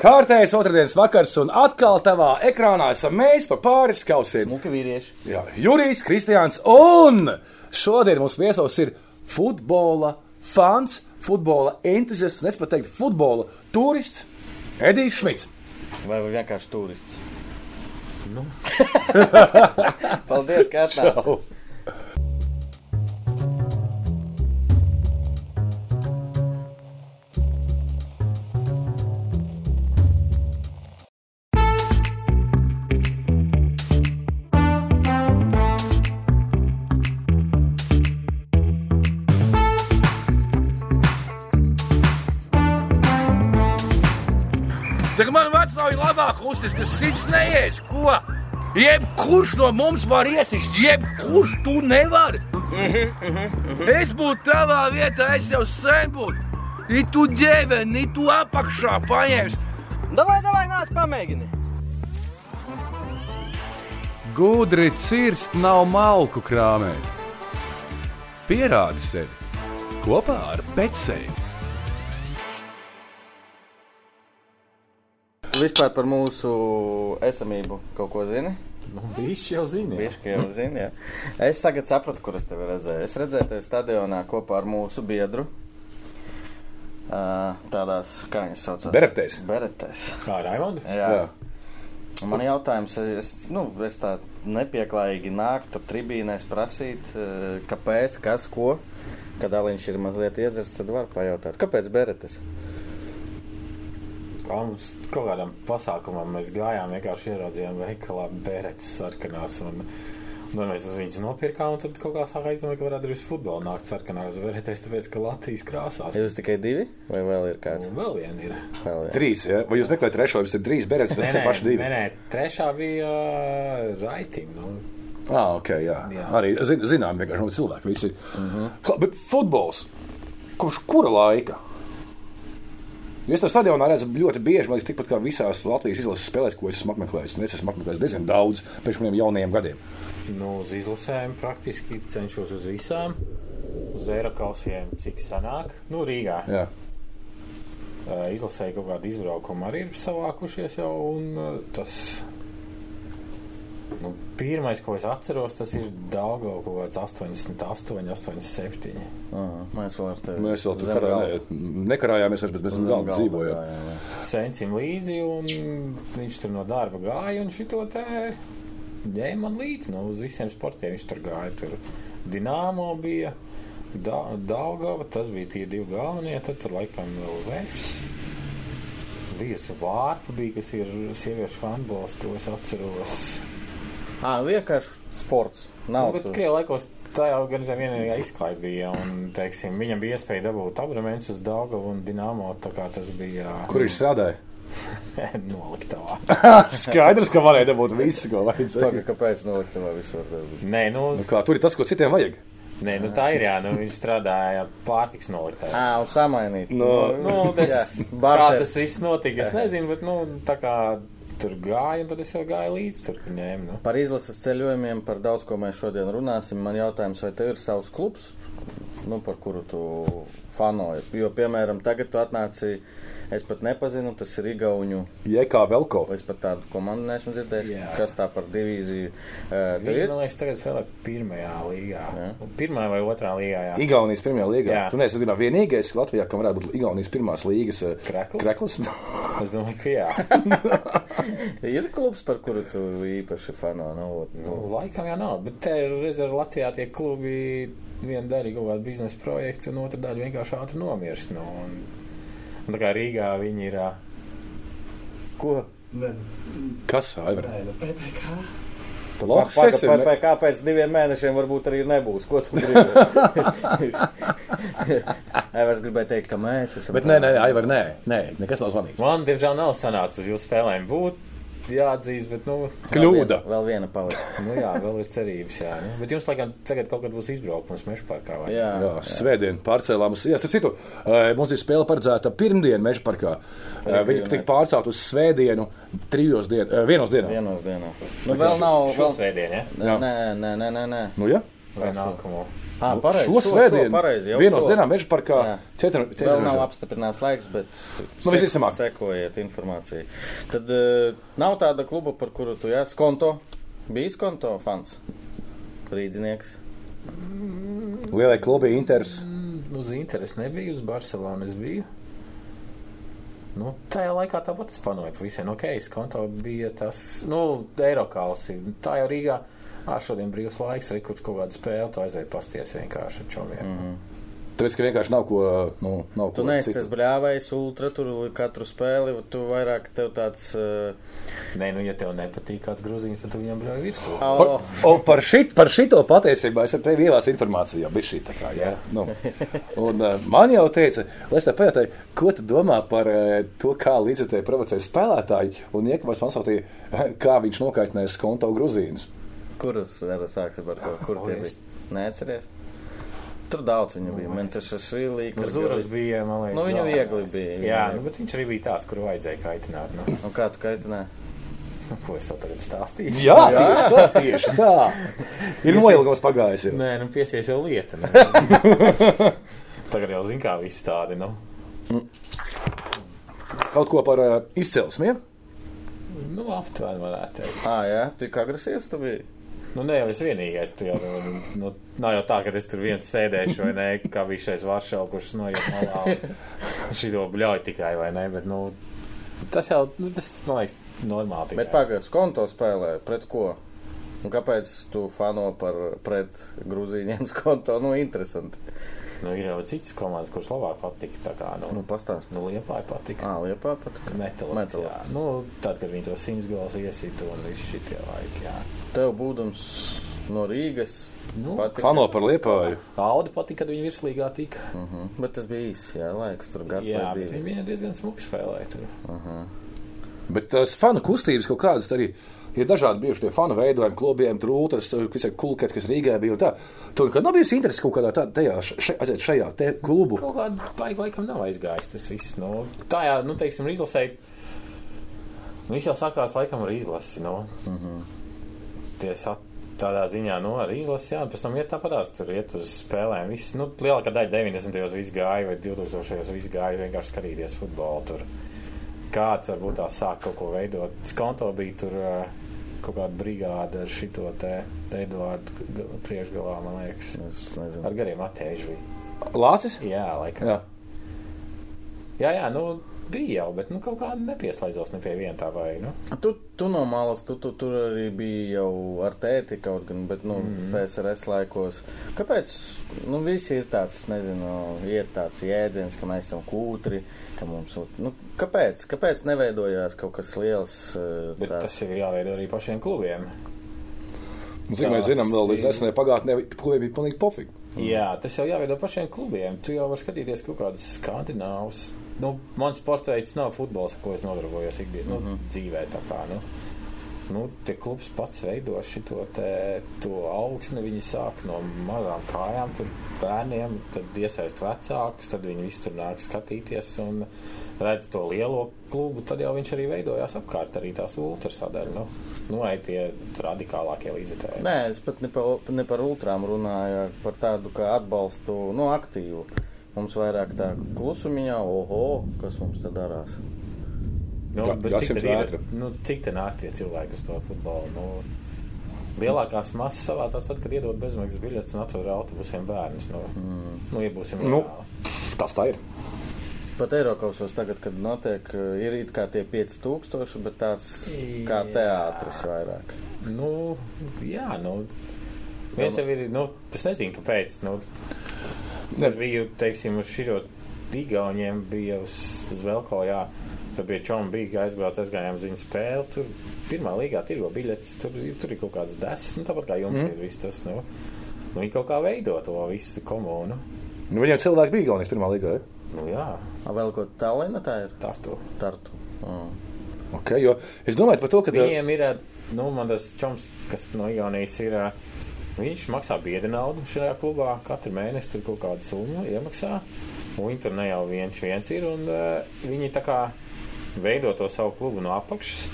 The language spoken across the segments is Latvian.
Kārtējs otrdienas vakars, un atkal tavā ekrānā esam mēs pa pāris kausiem. Smuki vīrieši. Jā, Jurijs, Kristiāns, un šodien mums viesos ir futbola fans, futbola entuziasts, un es pat teiktu, futbola turists Edijs Šmits. Vai vienkārši turists? Nu. Paldies, ka atnācāt. Labāk uzsist, tas sits neies. Ko? Jebkurš no mums var iesist, jebkurš tu nevari. Es būtu tavā vietā, es jau sen būtu. Ja tu ģēveni, tu apakšā paņēmis. Davai, davai, nāc, pamēģini. Gudri cirst nav malku krāmēt. Pierādi sevi kopā ar Betsēju. Vispār par mūsu esamību kaut ko zini? Nu, Viņš jau zina. Viņš jau zina. Es tagad sapratu, kur es tevi redzēju. Es redzēju tevi stadionā kopā ar mūsu biedru. Tādās, kā viņas sauc, Beretēs. Beretēs. Kā Raimonds? Jā. Jā. Man jautājums, es, nu, es tā nepieklājīgi nāku tur tribīnēs prasīt, kāpēc, kas, ko. Kad Aliņš ir mazliet iedzerts, tad var pajautāt, kāpēc Beretes? Kā mums kaut kādam pasākumam mēs gājām, vienkārši ieraudzījām veikalā berets sarkanās. Un, tad mēs uz viņas nopirkām, un tad kaut kā sākām izdomāt, ka varētu arī uz futbolu nākt sarkanā beretēs, tāpēc, ka Latvijas krāsās. Jūs tikai divi, vai vēl ir kāds? Un vēl viena ir. Vēl viens? Trīs, ja? vai jūs meklējat trešo, jums ir trīs berets, bet ir paši divi. nē, nē, trešā bija uh, raitim. Nu, Ah, ok, jā. jā. Arī zin, zinām, vienkārši no cilvēki visi. Uh -huh. Bet futbols, kopš kura laika? Es to stadionā redzu ļoti bieži, man liekas, tikpat kā visās Latvijas izlases spēlēs, ko es esmu apmeklējis. Un es esmu apmeklējis diezgan daudz pēc maniem jaunajiem gadiem. nu, uz izlasēm praktiski cenšos uz visām. Uz Eiropausiem, cik sanāk. Nu, Rīgā. Jā. Izlasēja kaut kādu izbraukumu, arī ir savākušies jau. Un, tas, nu, pirmais, ko es atceros, tas ir Dāngā kaut kāds 88, 87. Aha, Mēs vēl tevi. Mēs vēl tur karā, ne, nekarājāmies, bet mēs vēl dzīvojām. Sencim līdzi, un viņš tur no darba gāja, un šito te ņēma man līdzi no uz visiem sportiem. Viņš tur gāja, tur Dienāmo bija. Da, Daugava, tas bija tie divi galvenie, tad tur laikam vēl Vēfs. Bija vārpa, bija, kas ir sieviešu handbols, to es atceros. Ā, vienkārši sports. Nav Nu, bet tur. Krievijā laikos tā jau gan zem vienīgā izklaide bija, un, teiksim, viņam bija iespēja dabūt abonements uz Daugavu un Dinamo, tā kā tas bija Kur viņš strādāja? noliktavā. Skaidrs, ka varēja dabūt visu, ko vajadzēja. Pagaid, kāpēc noliktavā visur tas bija? Nē, nu, Nu, kā, tur ir tas, ko citiem vajag. nē, nu tā ir, jā, nu, viņš strādāja pārtiks noliktavā. Ā, un samainīt. No, Nu, tas, Jā, kā barter. tas viss notika, es nezinu, bet, nu, tā kā tur gāja, un tad es jau gāju līdzi tur, kur ņēmu, nu. Par izlases ceļojumiem, par daudz ko mēs šodien runāsim. Man jautājums, vai tev ir savs klubs, nu, par kuru tu fanoji? Jo, piemēram, tagad tu atnāci, es pat nepazinu, tas ir Igauņu. Jēkā Velko. Es pat tādu komandu neesmu dzirdējis, Jā. kas tā par divīziju. Uh, ir? man liekas, tagad spēlē pirmajā līgā. Jā. Pirmā vai otrā līgā, jā. Igaunijas pirmajā līgā. Jā. Tu neesi vienā vienīgais Latvijā, kam varētu būt Igaunijas pirmās līgas eh, Krekls? krekls. Es domāju, ka jā. ir klubs, par kuru tu īpaši fano. Nu, Nu, nu, laikam jau nav, bet te ir Latvijā tie klubi viena daļa ir kaut kāda biznesa projekta, un otra daļa vienkārši ātri nomirst. Nu, un, un tā kā Rīgā viņi ir. Ko? Kas, Aivar? Paga, Lohs paga, esi? pa- pa- kā pēc diviem mēnešiem varbūt arī nebūs. Ko tu gribi? Aivars gribēja teikt, ka mēs esam. Bet nē, nē, Aivar, nē, nē, nekas nav zvanīts. Man, diemžēl, nav sanācis uz jūsu spēlēm būt. Jāatzīst, bet, nu, Kļūda. Vēl viena palika. nu jā, vēl ir cerības. Jā, nu. Bet jums, laikam, tagad kaut kad būs izbraukums meža parkā. vai ne? Jā, Jā, svētdien pārcēlām uz Siestu. Citu, eh, mums ir spēle paredzēta pirmdien Meža parkā. Eh, Viņa tika pārcelt uz svētdienu, trijos eh, vienos dienā. vienos dienā. Nu, vēl nav. Vēl... svētdienu, ja? Nē, Jā. nē, nē, nē, nē, nē. Nu, ja? Vai nākamo. Ah, pareizi. Šo svētdienu, pareizi, jau vienos dienā meža parkā, cetru, Vēl nav apstiprināts laiks, bet Nu, visticamāk. sekojiet informāciju. Tad uh, nav tāda kluba, par kuru tu jā, skonto. Bijis konto fans? Rīdzinieks. Lielai klubai Inters. Uz Interes nebija, uz Barcelonas biju. Nu, tajā laikā tāpat es panoju pa visiem. Ok, skonto bija tas, nu, Eirokalsi. Tā jau Rīgā. Ā, šodien brīvs laiks, arī kur kaut kāda spēle, tu aizēji pasties vienkārši ar čomiem. Mm -hmm. Tāpēc, ka vienkārši nav ko. Nu, nav Tu ko neesi tas bļāvais, ultra, tur katru spēli, tu vairāk tev tāds. Uh, Nē, nu, ja tev nepatīk kāds grūzīns, tad tu viņam bļauj virsū. Par, oh, o, par, šit, par šito patiesībā es ar tevi ievācu informāciju, jau bija šī tā kā. Jā. Nu. Un uh, man jau teica, lai es tā pajautāju, ko tu domā par uh, to, kā līdzekļi provocē spēlētāji, un iekavās man sūtīja, kā viņš nokaitinēja skonto grūzīnus. Kurus var sāksim ar to? Kur O, tie bija? Neatceries? Tur daudz viņu bija. Mentoša Švīlī, Nu, Zuras bija, man liekas, Nu, viņu viegli bija. Jā, nu, bet viņš arī bija tāds, kuru vajadzēja kaitināt. Nu, Un kā tu kaitināji? Nu, ko es tev tagad stāstīšu? Jā, tieši tā, tieši tā. Ir noilgums pagājis. Jau. Nē, nu piesies jau lieta. Nu. Tagad jau zina, kā viss tādi. Nu. Kaut ko par uh, izcelsmi. Ja? Nu, aptuveni varētu teikt. Ah, jā, tik agresīvs tu biji. Nu, ne jau es vienīgais. Jau, nu, nav jau tā, ka es tur viens sēdēšu, vai ne? Kā bija šais Varšavs, kurš noiet malā. un Šito bļauj tikai, vai ne? Bet, nu, tas jau, nu, tas, man liekas, normāli. Bet pagaidi, konto spēlē pret ko? Un kāpēc tu fano par pret grūzīņiem skonto? Nu, interesanti. Nu, ir jau citas komandas, kuras labāk patika. Tā kā, nu, Nu, pastāst. nu Liepāja patika. Ā, liepā pat. Metālurgs. Metālurgs. Nu, tad, kad viņi to simts gols iesita un viss šitie laiki, jā. Tev būdams no Rīgas. Nu, patika. Fano par liepāju. Audi patika, kad viņi virslīgā tika. Uh -huh. Bet tas bija īsts, jā, laiks tur gads Jā, vai bet divi. viņi bija diezgan smuki spēlēja tur. Uh -huh. Bet tās fanu kustības kaut kādas arī. Ir dažādi bijuši tie fanu veidojumi, klubiem, tur kas ir kulkets, kas Rīgā bija. Tā. Tur nekad nav bijusi interese kaut kādā tā, tajā, še, aiziet šajā te klubu. Kaut kāda baigta laikam nav aizgājis tas viss. Nu, tā jā, nu, teiksim, izlasēji. Nu, viss jau sākās laikam ar izlasi. Nu. Mm -hmm. Tiesa tādā ziņā, nu, ar izlasi, jā, un pēc tam iet tāpatās, tur iet uz spēlēm. Viss, nu, lielākā daļa 90. gados viss gāja, vai 2000. gados viss gāja vienkārši skatīties futbolu. Tur. Kāds varbūt tā sāk kaut ko veidot. Skonto bija tur ā, kaut kāda brigāde ar šito te Eduardu priekšgalā, man liekas. Es nezinu. Ar gariem attēžu bija. Lācis? Jā, laikam. Jā. Jā, jā, nu bija jau, bet nu, kaut kā nepieslēdzos ne pie viena tā vai. Nu. Tu, tu no malas, tu, tu tur arī biji jau ar tēti kaut gan, bet, nu, mm. PSRS laikos. Kāpēc, nu, visi ir tāds, nezinu, iet tāds jēdziens, ka mēs esam kūtri, ka mums, nu, kāpēc, kāpēc neveidojās kaut kas liels? eh, Bet tāds? tas ir jāveido arī pašiem klubiem. Un, cik mēs zinām, vēl līdz nesenai pagātnē klubiem bija pilnīgi pofīgi. Jā, tas jau jāveido pašiem klubiem. Tu jau vari skatīties kaut kādus skandināvus. Nu, mans sports veids nav futbols, ar ko es nodarbojos ikdienā, mm -hmm. nu, dzīvē. Kā, nu. Nu, tie klubs pats veido šo augsni. Viņi sāk no mazām kājām, tur bērniem, tad iesaist vecākus, tad viņi visi tur nāk skatīties un redz to lielo klubu. Tad jau viņš arī veidojās apkārt, arī tās ultrasadaļas. Nu, nu, ai tie radikālākie līdzekļi. Nē, es pat ne par, ne par ultrām runāju, par tādu kā atbalstu, nu, aktīvu. Mums vairāk tā klusumiņā, oho, kas mums te darās. Nu, bet cik tad ir, nu, cik te nāk tie cilvēki uz to futbolu? Nu, lielākās masas savācās tad, kad iedod bezmaksas biļetes un atver autobusiem bērnus. Nu, mm. nu ja būsim Nu. Tas tā ir. Pat Eiropausos tagad, kad notiek, ir it kā tie 5000, bet tāds kā Jā. teātris vairāk. Nu, jā, nu. Viens jau ir, nu, es nezinu, kāpēc. Nu, es biju, teiksim, uz širo Igauniem bija uz, uz Velko, jā, kad bija Čoma bija aizbrauc, aizgājām uz viņu spēli, tur pirmā līgā tirgo biļetes, tur, tur ir kaut kādas desas, nu, tāpat kā jums mm. ir viss tas, nu, nu, viņi kaut kā veido to visu komunu. Nu, viņiem cilvēki bija galvenais pirmā līgā. Ja? Nu, jā, A, vēl ko Tallinā tā ir? to. Tartu. Mm. Okay, jo es domāju par to, ka. Viņiem ir, nu, man tas čoms, kas no Igaunijas ir, ā, viņš maksā bieda naudu šajā klubā, katru mēnesi tur kaut kādu summu iemaksā, viņi tur ne jau viens viens ir, un uh, viņi tā kā veido to savu klubu no apakšas,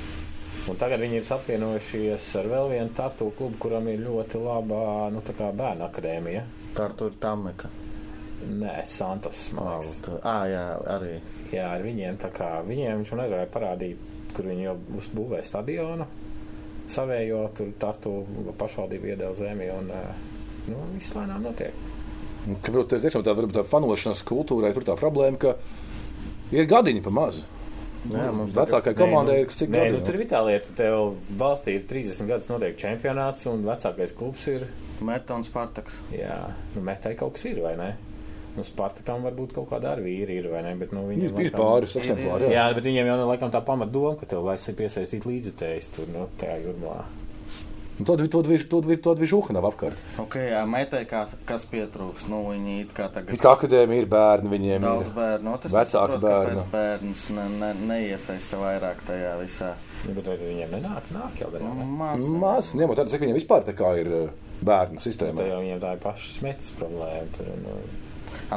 Un tagad viņi ir apvienojušies ar vēl vienu tartu klubu, kuram ir ļoti laba nu, tā bērnu akadēmija. Tā tur ir Tameka. Nē, Santos. Oh, ah, jā, arī. Jā, ar viņiem tā kā viņiem viņš man aizvāja parādīt, kur viņi jau uzbūvēja stadionu. Savējo tur tartu pašvaldību iedēļ zemi un eh, nu, viss lēnām notiek. Ka, varbūt, tas tiešām tā, varbūt tā fanošanas kultūrai tur tā problēma, ka ir gadiņi pa mazu. Jā, mums Vecākai komandai ir cik Nē, nu, gadi? tur ir tā lieta, tev valstī ir 30 gadus notiek čempionāts un vecākais klubs ir, Meta un Spartaks. jā, nu, metai kaut kas ir, vai ne? Nu, Spartakam varbūt kaut kāda arī vīri ir, vai ne? Bet, nu, viņiem Ir, pāris eksemplāri. Jā, bet viņiem jau laikam tā pamat doma, ka tev vajag piesaistīt līdzutējs tur, nu, tajā jūrmā. Un Tad to bija žūka nav apkārt. Ok, jā, metai kā, kas pietrūks. Nu, viņi it kā tagad. Ir kā akadēmija, ir bērni, viņiem Daudz ir. bērnu. No, tas vecāku nesaprot, bērnu. kāpēc Bērns ne, ne, neiesaista vairāk tajā visā. Nu, bet viņiem nenāk, nāk jau. Nu, Ne? Maz. Maz, ņemot tādu, cik viņiem vispār tā kā ir uh, bērnu Tā sistēma. jau viņiem tā ir paša smetas problēma. Tur, nu,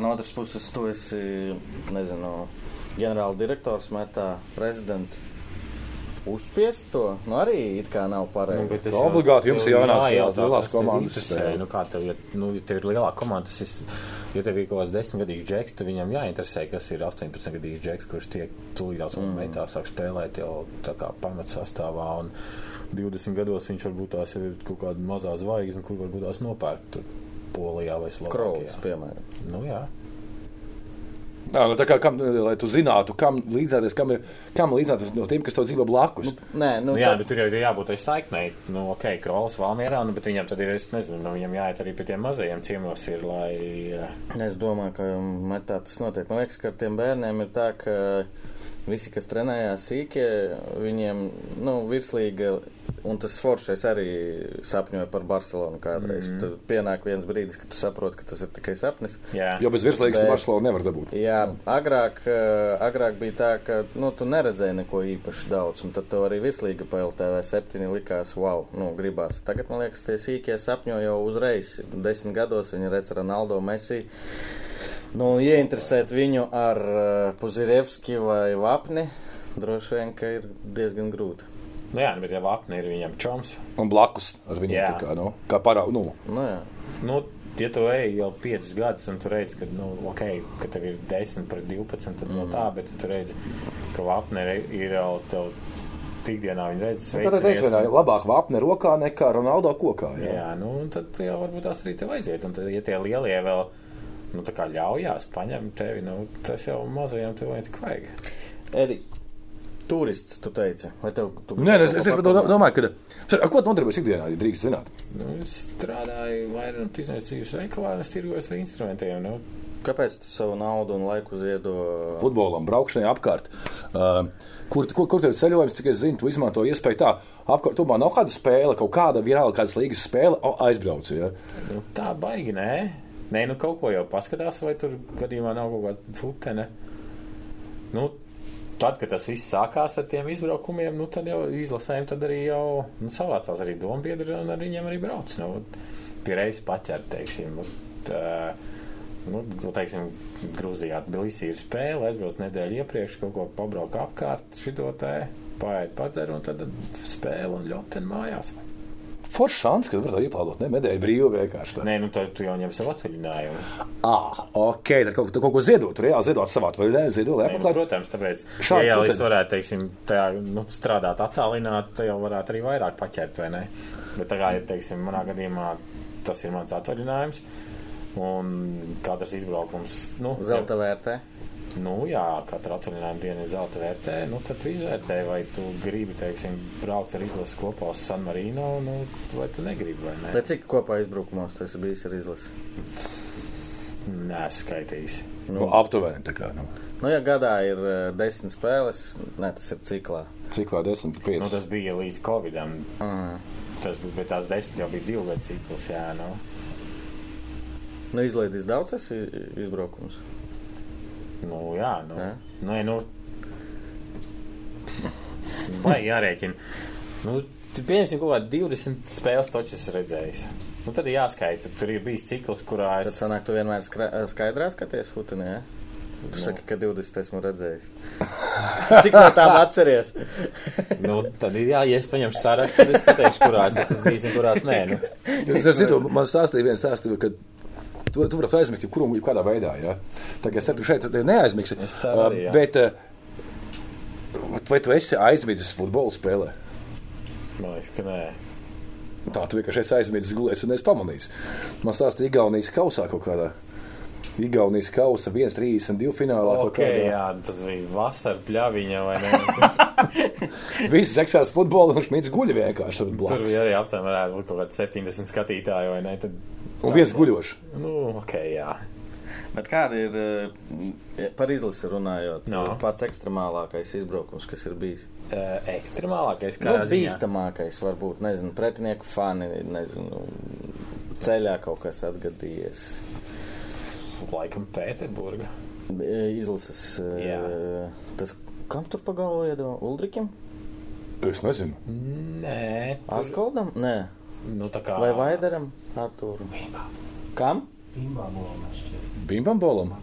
no otras puses, tu esi, nezinu, ģenerāla direktors, metā prezidents. Uzspiest to? Nu, arī it kā nav pareizi. bet tas Nu, obligāti jums tev jānāk jājautā, lielās- komandas. Nu, kā tev, ja, nu, ja tev ir lielā komanda, tas ir, ja tev ir kaut kāds desmitgadīgs džeks, tad viņam jāinteresē, kas ir 18-gadīgs džeks, kurš tiek tūlītās un metā sāk spēlēt jau tā kā pamatsastāvā. Un 20 gados viņš varbūt tās jau ir kaut kāda mazā zvaigzne, kur varbūt tās nopērkt tur Polijā vai Slovākijā. piemēram. Nu, jā. Jā, nu, tā kā, kam, lai tu zinātu, kam līdzēties, kam, ir, kam līdzēties no tiem, kas tev dzīvo blakus. Nē, nu, Nu, jā, tā- bet tur jau ir jābūt tai saiknei. Nu, ok, Krols Valmierā, nu, bet viņam tad ir, es nezinu, nu, viņam jāiet arī pie tiem mazajiem ciemos ir, lai... Es domāju, ka metā tas notiek. Man liekas, ka ar tiem bērniem ir tā, ka visi, kas trenējās sīkie, viņiem, nu, virslīga, un tas foršais arī sapņoja par Barcelonu kādreiz. Mm -hmm. Tad pienāk viens brīdis, kad tu saproti, ka tas ir tikai sapnis. Jā. Jo bez virslīgas Bet- tu Barcelonu nevar dabūt. Jā, agrāk, eh, agrāk bija tā, ka nu, tu neredzēji neko īpaši daudz, un tad tev arī virslīga PLTV septiņi likās, wow, nu, gribās. Tagad, man liekas, tie sīkie sapņo jau uzreiz. Desmit gados viņi redz Ronaldo Messi. Nu, ieinteresēt viņu ar uh, Puzirevski vai Vapni, droši vien, ka ir diezgan grūti. Nu, jā, bet ja vapni ir viņam čoms, Un blakus ar viņu Jā. tā kā, nu, kā parā, nu, Nu, jā. nu, ja tu ej jau 5 gadus un tu redz, ka, nu, ok, ka tev ir 10 pret 12, tad no tā, bet tu redz, ka vapni ir, ir jau tev tikdienā viņi redz kā tā teica, vienā, labāk vapne rokā nekā Ronaldo kokā. Jā. Jā, nu, un tad jau varbūt tās arī tev aiziet. Un tad, ja tie lielie vēl, nu, tā kā ļaujās paņemt tevi, nu, tas jau mazajiem tev vajag tik vajag. Edi, turists, tu teici, vai tev? Tu Nē, es, es do- domāju, ka. Ar ko tu nodarbojies ikdienā, ja drīkst zināt? Nu, es strādāju vairāk tirdzniecības veikalā, un es tirgojos ar instrumentiem. Nu, Kāpēc tu savu naudu un laiku ziedo? Futbolam, braukšanai apkārt. Uh, kur, kur, kur tev ir ceļojums, cik es zinu, tu izmanto iespēju tā apkārt. Tomēr nav kāda spēle, kaut kāda vienalga kādas līgas spēle, o, aizbrauc. Ja? nu, tā baigi, nē. Nē, nu kaut ko jau paskatās, vai tur gadījumā nav kaut kāda futene. Nu, tad, kad tas viss sākās ar tiem izbraukumiem, nu, tad jau izlasēm, tad arī jau nu, savācās arī dombiedri un ar viņiem arī brauc. Nu, pie reizes paķert, teiksim. Bet, uh, Nu, nu, teiksim, Grūzijā Tbilisī ir spēle, aizbrauc nedēļu iepriekš, kaut ko pabraukt apkārt, šito te paiet padzer, un tad spēle un ļoten mājās. Foršs šāns, ka var tā ieplādot, ne medaļu brīvi vienkārši. Tā. Nē, nu tad tu jau ņem sev atvaļinājumu. Ah, ok, tad kaut, kaut ko ziedot, tur reāli ziedot savā atvaļinājumā, ziedot, lai nu, apmeklētu. protams, tāpēc, Šādi ja jau futeni. es varētu, teiksim, tajā, nu, strādāt attālināt, tad jau varētu arī vairāk paķert, vai ne? Bet tā kā, ja, teiksim, manā gadījumā tas ir mans atvaļinājums, un katrs izbraukums, nu, Zelta vērtē. Nu, jā, katra atvaļinājuma diena ir zelta vērtē. Nu, tad tu izvērtē, vai tu gribi, teiksim, braukt ar izlasi kopā uz San Marino, nu, vai tu negribi, vai ne? Bet cik kopā izbraukumos tu esi bijis ar izlasi? Nē, skaitījis. Nu, aptuveni tā kā. Nu. Nu, ja gadā ir uh, desmit spēles, ne, tas ir ciklā. Cik lai 10, 5. Nu, tas bija līdz Covidam. Mm. Tas bija, bet tās desmit jau bija divu gadu cikls, jā, nu. Nu, izlaidīs daudz esi izbraukums. Nu, jā, nu. Jā. Nē, nu. Vai jārēķina. Nu, pieņemsim kaut kādā 20 spēles točas esi redzējis. Nu, tad ir jāskaita. Tur ir bijis cikls, kurā Tad es. sanāk, tu vienmēr skaidrā skaties futenē, ja? Tu saki, ka 20 esmu redzējis. Cik no tām atceries? Nu, tad ir jā, ja es paņemšu sarakstu, tad es pateikšu, kurās es esmu bijis un kurās nē. Nu. Es ar citu, man stāstīja viens stāsts, ka tu, tu varētu aizmigt jebkuru un kādā veidā. Ja? Tā kā es ceru, ka šeit neaizmigsi. Es ceru arī, jā. Uh, Bet, uh, vai tu esi aizmidzis futbola spēlē? Man liekas, ka nē. Tā tu vienkārši esi aizmidzis gulēs un es pamanīju. Man stāstīja Igaunijas kausā kaut kādā. Igaunijas kausa 1-32 finālā. kaut Ok, kādā. jā, tas bija vasara pļaviņa vai ne? Visi seksās futbolu un šmīts guļ vienkārši tur Tur blakus. bija arī aptuveni varētu būt kaut kāds 70 skatītāji vai ne? Tad, Un viens guļošs. nu, ok, jā. Bet kāda ir eh, par izlasi runājot? No. Pats ekstremālākais izbraukums, kas ir bijis. Uh, ekstremālākais, Nu, kā bīstamākais, varbūt, nezinu, pretinieku fani, nezinu, ceļā kaut kas atgadījies. Laikam Pēterburga. E, Izlases. eh, Jā. Tas, kam tur pa galvu iedeva? Uldrikim? Es nezinu. Nē, tur, Askoldam? Nē. nu tā kā. Vai Vaidaram? Artūram? Kam? Bimbam bolam.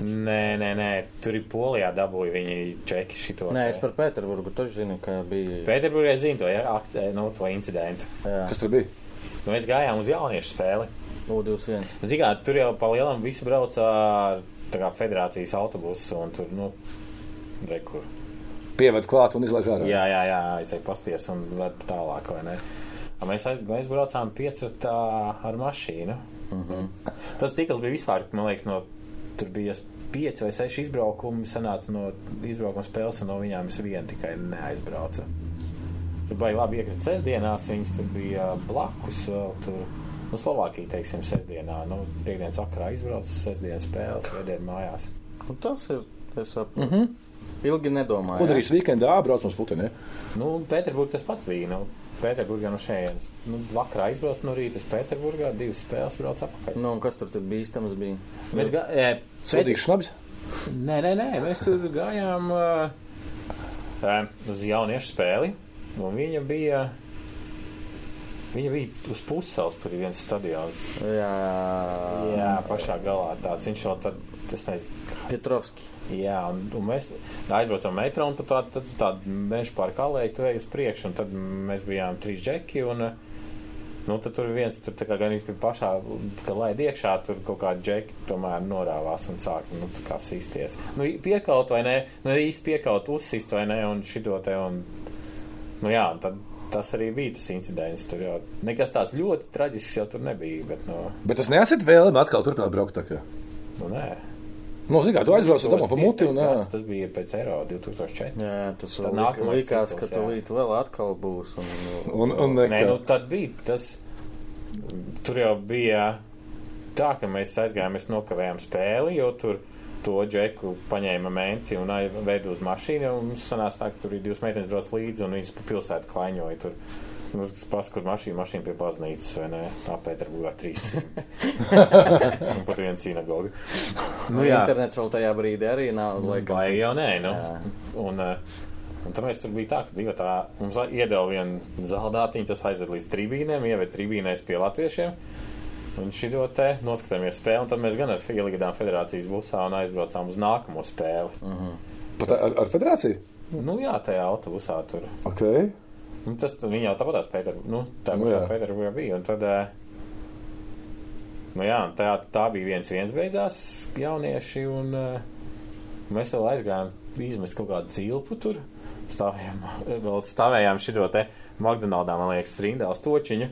Nē, nē, nē, tur ir polijā dabūja viņi čeki šito. Nē, es par Pēterburgu taču zinu, ka bija. Pēterburgā zinu to, ja, akt, nu, to incidentu. Jā, Kas tur bija? Nu, mēs gājām uz jauniešu spēli. U21. Ziniet, kā tur jau pa lielam visi brauca ar federācijas autobusu un tur, nu, rekur. Pieved klāt un izlaiž ārā. Jā, jā, jā, aizēja pasties un ved tālāk, vai ne? A Mēs, aiz- mēs braucām piecratā ar mašīnu. Mm -hmm. Tas cikls bija vispār, man liekas, no tur bija pieci vai seši izbraukumi, sanāca no izbraukuma spēles, un no viņām es vienu tikai neaizbraucu. Tur bija labi iekrīt sestdienās, viņas tur bija blakus vēl tur. Nu, Slovākija, teiksim, sestdienā, nu, piekdienas vakarā izbraucis, sestdienas spēles, svētdien mājās. Nu, tas ir. Es saprotu. Mm -hmm. Ilgi nedomāju. Ko darīs weekendā? Brauc mums putini. Nu, Pēterburgā tas pats bija. Nu, Pēterburgā no šejienes. Nu, vakarā izbrauc no rīta uz Pēterburgā, divas spēles brauc atpakaļ. Nu, un kas tur tad bīstams bija? Mēs gā, e, Sūdīgs šnabs. Nē, nē, nē, mēs tur gājām uh, uh, uz jauniešu spēli. Un viņa bija. Viņa bija uz puses, tur ir viens stadions. Jā, Jā, pašā galā tāds. Viņš jau tad, es nezinu, Petrovski. Jā, un, un mēs aizbraucām metro un pa tādu tā, tā meža pāri kalēju, tu ej uz priekšu, un tad mēs bijām trīs džeki, un, nu, tad tur viens, tur tā kā gan īsti pašā, ka laid iekšā, tur kaut kādi džeki tomēr norāvās un sāk, nu, tā kā sīsties. Nu, piekaut vai ne, nu, īsti piekaut, uzsist vai ne, un šito te, un, nu, jā, un tad tas arī bija tas incidents, tur jau nekas tāds ļoti traģisks jau tur nebija, bet, nu, Bet tas neesat vēlami atkal turpināt braukt. nu nē. Nu, zini, kā tu aizbrauc un Tas dabū pa bija muti. Un, gads, tas bija pēc Eiro 2004. Jā, tas Tad nākamais likās, cikls, ka tu līdz vēl atkal būs. Un, Un, un, Nē, nekā. nu tad bija tas. Tur jau bija tā, ka mēs aizgājām, mēs nokavējām spēli, jo tur to džeku paņēma menti un veidu uz mašīnu. un Mums sanāca tā, ka tur ir divas meitenes brauc līdzi un viņas pa pilsētu klaiņoja. Tur. Nu, Paskat, mašīna, mašīna pie baznīcas, vai ne? Tā Pēterburgā 300. un pat viena sinagoga. nu, jā. Internets vēl tajā brīdī arī nav. Laikam, Vai jau nē, nu. Jā. Un, eh, un tad mēs tur bija tā, ka divi tā mums iedeva vienu zaldātiņu, tas aizved līdz trībīnēm, ieved trībīnēs pie latviešiem. Un šī te noskatījāmies spēli, un tad mēs gan ar Ieligadām federācijas busā un aizbraucām uz nākamo spēli. Mm. Pat ar, ar federāciju? Nu jā, tajā autobusā tur. Ok. Nu, tas viņi jau tāpatās Pēter, nu, tā Nu, pašā jā. Pēterburgā bija. Un tad, eh, nu jā, tā, tā bija viens viens beidzās jaunieši, un eh, mēs vēl aizgājām izmest kaut kādu cilpu tur. Stāvējām, vēl stāvējām šito te McDonaldā, man liekas, rindā uz točiņu.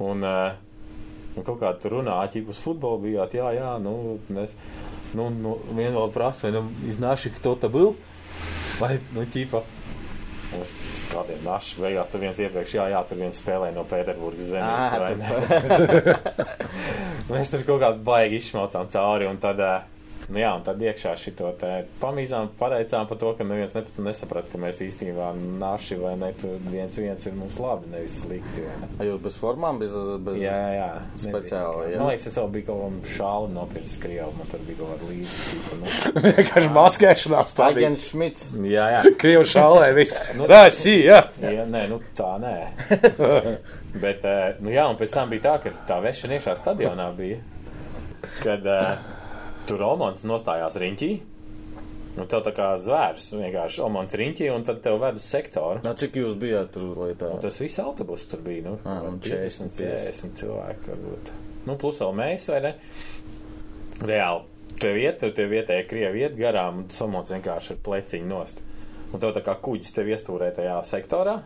Un, eh, un kaut kā tur runā, ķip uz futbolu bijāt, jā, jā, nu, mēs, nu, nu, vien vēl prasa, vai nu, iznaši, kto ta был? Vai, nu, ķipa, Mums kādiem našiem beigās tur viens iepriekš, jā, jā, tur viens spēlēja no Pēterburgas Ā, zemes. Mēs tur kaut kādā baigi izšmaucām cauri, un tad, ā, nu jā, un tad iekšā šito pamīzām, pateicām par to, ka neviens ne, nesaprata, ka mēs īstenībā naši vai ne, tur viens viens ir mums labi, nevis slikti. ne. Vai jūs bez formām, bez, bez Jā, jā. Speciāli, nebija. jā. Man liekas, es vēl biju kaut kādā šāli nopircis Krievu, man tur bija kaut kāda līdzīga. Nu. Vienkārši maskēšanās tā bija. Agents Šmits. Jā, jā. Krievu šālē viss. Nu, Rāsī, jā. Jā, nē, nu tā nē. Bet, nu jā, un pēc tam bija tā, ka tā vešana iekšā stadionā bija. Kad uh, tur Omans nostājās riņķī. Un tev tā kā zvērs vienkārši Omans riņķī, un tad tev ved uz sektoru. Nā, cik jūs bijāt tur, lai tā? Un tas viss autobus tur bija. Nu, un 40, 50 cilvēki. Varbūt. Nu, plus vēl mēs, vai ne? Reāli. Tev iet, tev tie vietējie krievi iet garām, un samots vienkārši ar pleciņu nost. Un tev tā kā kuģis tev iestūrē tajā sektorā.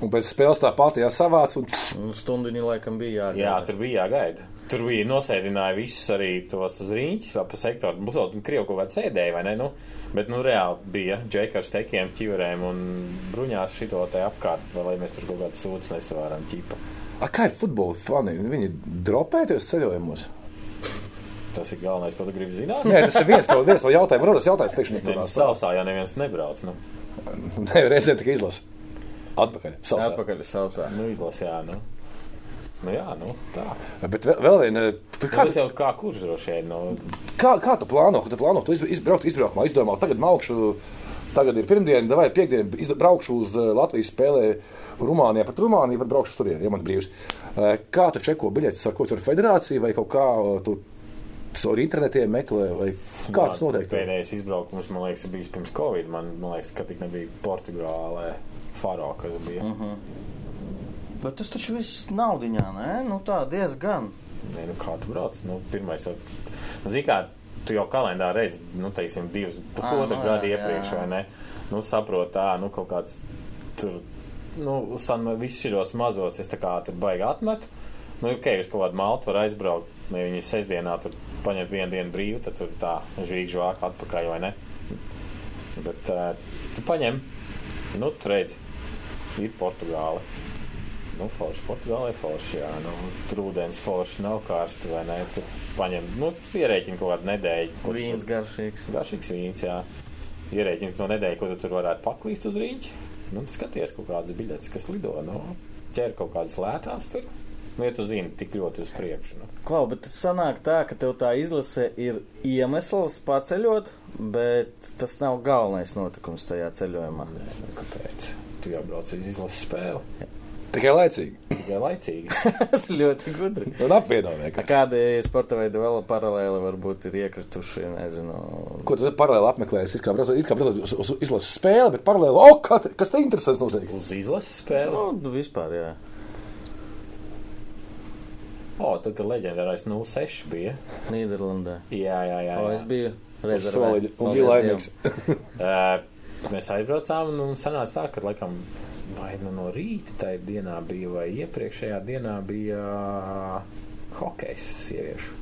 Un pēc spēles tā pati jāsavāc. Un... Stundiņi laikam bija jāgaida. Jā, tur bija jāgaida. Tur bija nosēdināja visus arī tos uz rīņķi, vai pa sektoru. Būs vēl krievu kaut kāda sēdēja, vai ne? Nu, bet, nu, reāli bija džekars tekiem, ķiverēm un bruņās šito te apkārt, vai lai mēs tur kaut kādas sūdzes nesavāram ķipa. A, kā ir futbola fani? Viņi dropēties ceļojumos. Tas ir galvenais, ko tu gribi zināt. Nē, tas ir viens no, viens no jautājumiem. Rodas jautājums pēkšņi. Nevis sausā, ja neviens nebrauc. Nu, Nē, reizē tikai izlasa. Atpakaļ. Sausā. Atpakaļ sausā. nu izlas, jā, nu. Nu jā, nu tā. Bet vēl, vēl viena. Kā Kā, tas jau kā kurš droši vien, nu, kā, kā tu plāno? Tu plāno tu izb- izbraukt izbraukumā, izdomā, tagad maukšu. Tagad ir pirmdiena, vai piekdiena. izd- Braukšu uz eh, Latvijas spēlē Rumānijā. Pat Rumāniju, bet braukšu tur, ja man brīvs. Eh, Kā tu čeko biļetes ar ko tur federāciju vai kaut kā eh, tu caur internetiem meklē? Vai kā tas notiek? Pēdējais izbraukums, man liekas, bijis pirms Covid. Man, man liekas, ka tik nebija Portugālē, Faro, kas bija. Mm -hmm. Bet tas taču viss naudiņā, nē? Nu tā diezgan. Nē, nu kā tu brauc? Nu, pirmais jau, nu, zini kā, tu jau kalendārā redzi, nu, teiksim, divus, pusotru nu, gadu jā, iepriekš, jā. vai ne? Nu, saprot, tā, nu, kaut kāds tur, nu, san, visus šos mazos es tā kā tur baigi atmetu. Nu, ok, uz kaut kādu maltu var aizbraukt, ja viņi sestdienā tur paņemt vienu dienu brīvu, tad tur tā žvīgi žvāk atpakaļ, vai ne? Bet uh, tu paņem, nu, tu redzi, ir Portugāla. Nu, forši Portugālē forši, jā, nu, tur ūdens forši nav karsti, vai ne? Tu paņem, nu, ierēķini kaut kādu nedēļu. tu Vīns tur- garšīgs. Garšīgs vīns, jā. Ierēķini to nedēļu, ko tu tur varētu paklīst uz rīņķi. Nu, skaties kaut kādas biļetes, kas lido, nu, ķer kaut kādas lētās tur. Nu, ja tu zini tik ļoti uz priekšu, nu. Klau, bet tas sanāk tā, ka tev tā izlase ir iemesls paceļot, bet tas nav galvenais notikums tajā ceļojumā. Nē, nu, kāpēc? Tu jau brauc uz izlases spēli. Tikai laicīgi. Tikai laicīgi. Ļoti gudri. Un apvienojumi. A Kādi sporta veidi vēl paralēli varbūt ir iekrituši, nezinu. Ko tu paralēli apmeklēsi? It kā braucot uz, uz izlases spēli, bet paralēli, oh, kā, te- kas te interesants notiek? uz izlases spēli. Nu, nu, vispār, jā. O, tad, kad leģendārais 06 bija. Nīderlandē. Jā, jā, jā. O, jā. es biju rezervē. un bija laimīgs. Uh, mēs aizbraucām, un sanāca tā, ka laikam vai nu no rīta tajā dienā bija, vai iepriekšējā dienā bija hokejs sieviešu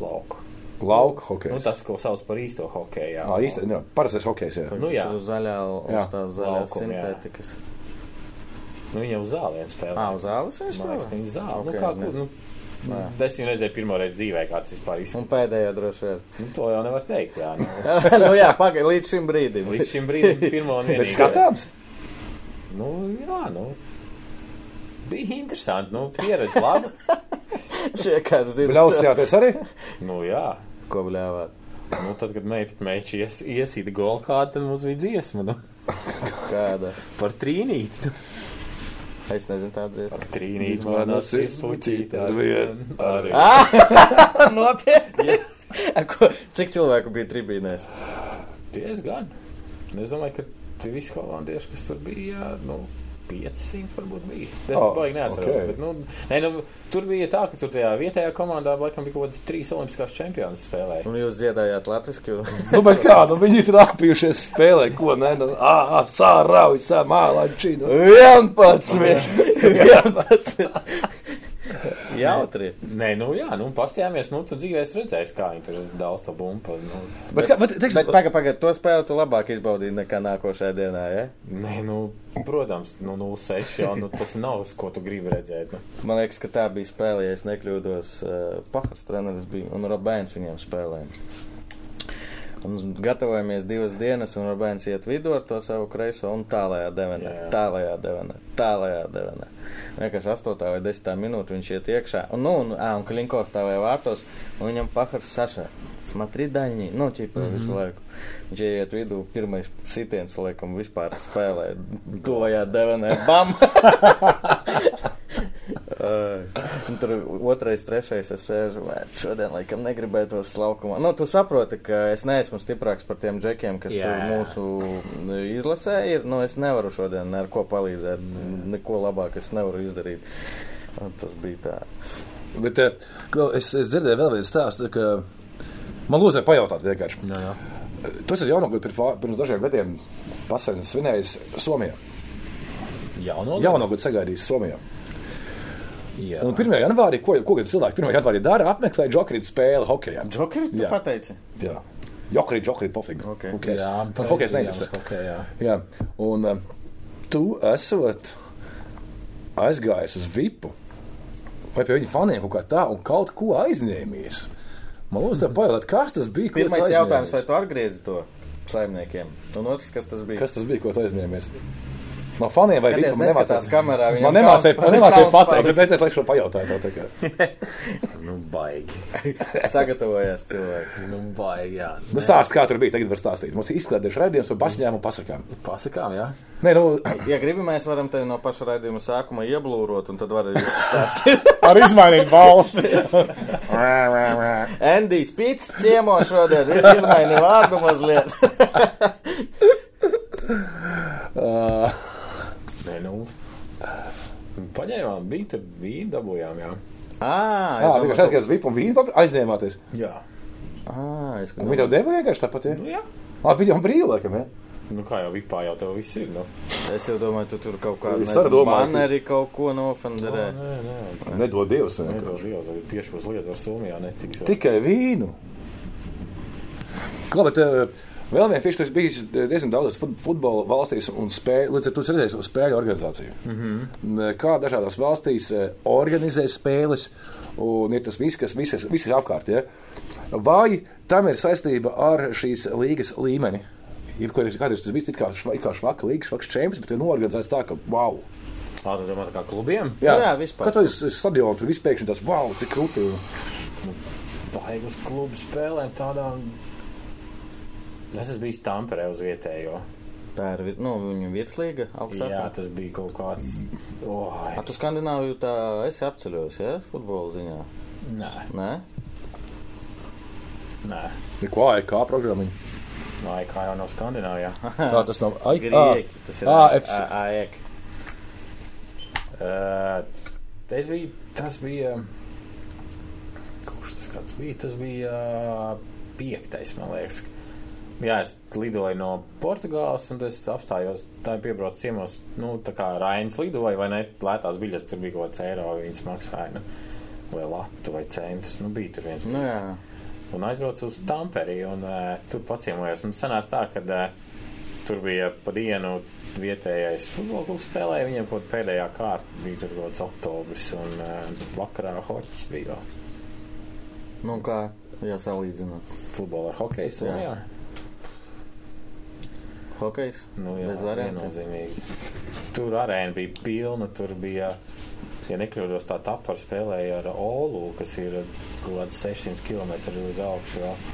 lauku. Lauka hokeja. Nu, tas, ko sauc par īsto hokeju. jā. Jā, īsti, jā, parastais hokejs, jā. Nu, Nu, jā. Uz zaļā, uz tās zaļās Laukuma, jā. sintētikas. Nu, viņa uz zālienu spēlē. Ā, uz zāles viņš Man liekas, ka spēlē? viņa zāle. Ok, nu, kā, nezinu. nu, es viņu redzēju pirmo reizi dzīvē, kā tas vispār izskatās. Un pēdējā droši vien. Nu, to jau nevar teikt. Jā, nu, nu jā, pagaid, līdz šim brīdim. līdz šim brīdim pirmo un Bet vienīgo. skatāms? Nu, jā, nu. Bija interesanti. Nu, pieredze laba. Es vienkārši zinu, Bļaustījāties arī? nu, jā. ko bļāvāt. Nu, tad, kad meita meitas ies, iesīta golu kādu, tad mums bija dziesma nu, Kāda? par trīnīti. Nu. Es nezinu tādu dziesmu. Par trīnīti manā sirds puķīte ar ar vienu. Arī. Ah! Nopietni! Cik cilvēku bija tribīnēs? Diezgan. Es domāju, ka tie visi holandieši, kas tur bija, nu, 500 varbūt bija. Es Oh, baigi neatceros. ok. Okay. Bet, nu, nē, nu, tur bija tā, ka tur tajā vietējā komandā laikam bija kaut kāds trīs olimpiskās čempionas spēlēja. Un jūs dziedājāt latviski? Nu, bet kā, nu viņi ir apjušies spēlē, ko, ne, nu, ā, ā, sā, rauj, sā, mālā, čī, nu. 11! 11! Jautri! Nē, nu jā, nu, pastījāmies, nu, tad dzīvē es redzēju, kā viņi tur daudz to bumbu. Nu, Bet, kā, bet, teiksim, Bet pagaid, pagaid, to spēli tu labāk izbaudīji nekā nākošajā dienā, ja? Nē, nu, protams, nu, 0,6 jau nu, tas nav, uz ko tu gribi redzēt. Nu. Man liekas, ka tā bija spēle, ja es nekļūdos. Uh, Pahars treneris bija un Robēns viņiem spēlēja. Un gatavojamies divas dienas, un Robēns iet vidū ar to savu kreiso un tālajā devenē. Jā. Tālajā devenē. Tālajā devenē. Vienkārši 8 vai 10 minūte viņš iet iekšā. Un, nu, un, ā, un Klinko stāvēja vārtos, un viņam Pahars saša. Смотри, Daņi, nu, ķipa mm -hmm. visu laiku. Viņš iet vidū, pirmais sitiens, laikam, vispār spēlē. Tojā devenē, bam! Tur otrais, trešais es sēžu, bet šodien laikam negribēju to slaukumā. Nu, tu saproti, ka es neesmu stiprāks par tiem džekiem, kas Jā, tur mūsu izlasē ir. Nu, es nevaru šodien ar ko palīdzēt. Neko labāk es nevaru izdarīt. Un tas bija tā. Bet eh, klau, es, es dzirdēju vēl vienu stāstu, ka man lūdzu pajautāt vienkārši. Jā, jā. Tu esi jaunu gadu pirms, dažiem gadiem pasaules svinējis Somijā. Jauno Jaunu gadu sagaidījis Somijā. Jā. Un 1. janvārī, ko, ko cilvēki 1. janvārī dara, apmeklē jokrīt spēli hokejā. Džokeri, tu pateici? Jā. Jokrīt, jokrīt, pofīgi. Ok. Okay. Jā, Man hokejs neinteresē. Okay, jā. Jā, un um, tu esot aizgājis uz vipu vai pie viņa faniem kaut kā tā un kaut ko aizņēmies. Man liekas, tev pajautāt, kas tas bija? Pirmais jautājums, vai tu atgriezi to saimniekiem? Un otrs, kas tas bija? Kas tas bija, ko tu aizņēmies? No faniem vai Skaties, neskatās kamerā, Man nemācīja, man nemācīja pateikt, bet es laikam šo pajautāju tev tagad. Nu, baigi. Sagatavojās cilvēks. Nu, baigi, jā. Nu, stāst, kā tur bija, tagad var stāstīt. Mums ir izklēdējuši raidījums par basņām un pasakām. Pasakām, jā. Nē, nu, Ja gribi, mēs varam te no paša raidījuma sākuma ieblūrot, un tad var arī stāstīt. ar izmainīt balsi. Endijs Pits ciemo šodien ir izmainīja vārdu mazliet. Nē, nu. Paņēmām, bija tur vīnu, dabūjām, jā. Ā, Jā, es vienkārši vipu un vīnu aizņēmāties. Jā. Ā, es Un viņi tev deva vienkārši tāpat, ja? Nu, jā. Ah, bija jau brīvi, laikam, ja? Nu, kā jau vipā jau tev viss ir, nu. Es jau domāju, tu tur kaut kādu Es arī domāju, ka- banneri kaut ko nofenderē. Nē, nē. Nedod Dievs. vienkārši. Nedošu jau, tagad piešos lietu ar Somijā netiks. Tikai vīnu. Kā, bet vēl viens tas bijis diezgan daudzas fut- futbola valstīs un spēļu, līdz ar to redzējis uz spēļu organizāciju. Mm -hmm. Kā dažādās valstīs eh, organizē spēles, un ir tas viss, kas visas, visas apkārt. Ja? Vai tam ir saistība ar šīs līgas līmeni? Ir kādreiz kādreiz tas bija it kā, šva, kā švaka līgas, švaks čempions, bet ir norganizēts tā, ka wow! Ā, tu domā tā kā klubiem? Jā, jā, vispār. Kad tu esi uz stadiona, tur viss pēkšņi tas wow, cik krūti. Baigi uz klubu spēlēm tādām. Es esmu bijis Tamperē uz vietējo. Tā ir vi- nu, viņa virslīga Jā, augstākā. tas bija kaut kāds. Oi, A, tu Skandināviju tā esi apceļojis, ja? Futbola ziņā. nē, Nē? nē. Neko AIK programmiņu. No kā jau nav Skandināvijā. Tā tas nav AIK. Grieķi, tas ir FC. AEK. Uh, tas bija. Tas bija. Kurš tas kāds bija? Tas bija uh, piektais, man liekas. Jā, es lidoju no Portugāles, un es apstājos. Tā ir piebraucis ciemos, nu, tā kā Rainas lidoja, vai ne? Lētās biļetes tur bija kaut kāds eiro, viņas maksāja, nu, vai latu, vai centus. Nu, bija tur viens. Nu, jā. un aizbraucu uz Tamperi un uh, tur paciemojos. Un sanāca tā, ka uh, tur bija pa dienu vietējais futbola klubs spēlēja. Viņam kaut pēdējā kārta bija tur kaut kāds oktobris un uh, vakarā hoķis bija vēl. Nu, kā jāsalīdzināt? Futbola ar hokeju Somijā. Jā. Hokejs? Nu, jā, Bez variantiem. Tur arēna bija pilna, tur bija, ja nekļūdos, tā tapar spēlēja ar Olu, kas ir kaut kāds 600 km uz augšu. vēl.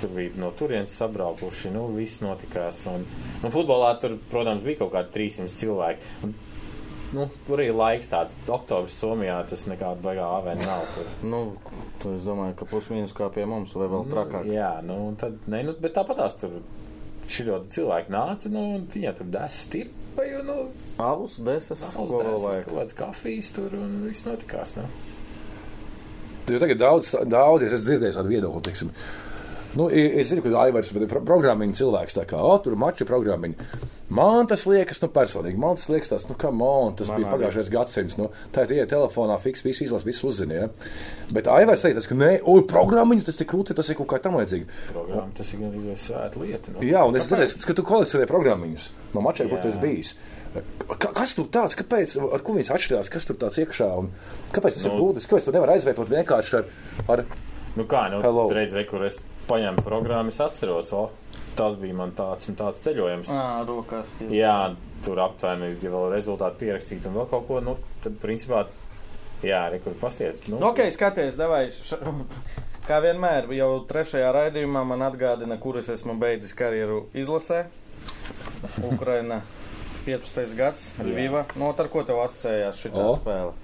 Tur bija no turienes sabraukuši, nu, viss notikās. Un, nu, futbolā tur, protams, bija kaut kādi 300 cilvēki. Un, nu, tur ir laiks tāds, oktobris Somijā, tas nekāda baigā avēna nav tur. Nu, es domāju, ka plus mīnus kā pie mums, vai vēl trakāk. Nu, jā, nu, tad, ne, nu, bet tāpatās tur šī cilvēki nāca, nu, un viņiem tur desas tirpa, jo, nu, Alus, desas, ko vēl Alus, vajag? kaut kāds kafijas tur un viss notikās. Nu. Tur tagad daudz, daudz es esmu dzirdējis tādu viedokli. Teiksim. Nu, es zinu, ka Aivars ir pro- programmiņu cilvēks. Tā kā o, tur mača programmiņa. Man tas liekas, nu, personīgi. Man tas liekas, tas, nu, kā man tas Man bija pagājušais gadsimts. Nu, tā ir tie telefonā, fiks, visu izlasa, visu uzzina. Ja? Bet Aivars teica, ka nē, oi, programmiņa, tas ir krūti, tas ir kaut kā tam līdzīga. Programma, tas ir gan izvēlēt svēta lieta. Nu. Jā, un es dzirdēju, ka tu kolekcionē programmiņas no mačiem, kur esi bijis. Ka- Kas tur tāds, kāpēc, ar ko viņas atšķirās, kas tur tāds iekšā un kāpēc tas nu, ir būtiski? Kāpēc tu nevari aizvietot vienkārši ar, ar Nu, kā, nu, Hello. reiz, re, kur es paņēmu programmu, es atceros, o, tas bija man tāds un tāds ceļojums. Ā, rokās. Jā, tur aptuveni, ja vēl rezultāti pierakstīt un vēl kaut ko, nu, tad, principā, jā, re, kur pasties. Nu, Nu, ok, skaties, devai. Š... Kā vienmēr, jau trešajā raidījumā man atgādina, kur es esmu beidzis karjeru izlasē. Ukraina 15. gads, Lviva. No, ar ko tev asociējās šī O. spēle?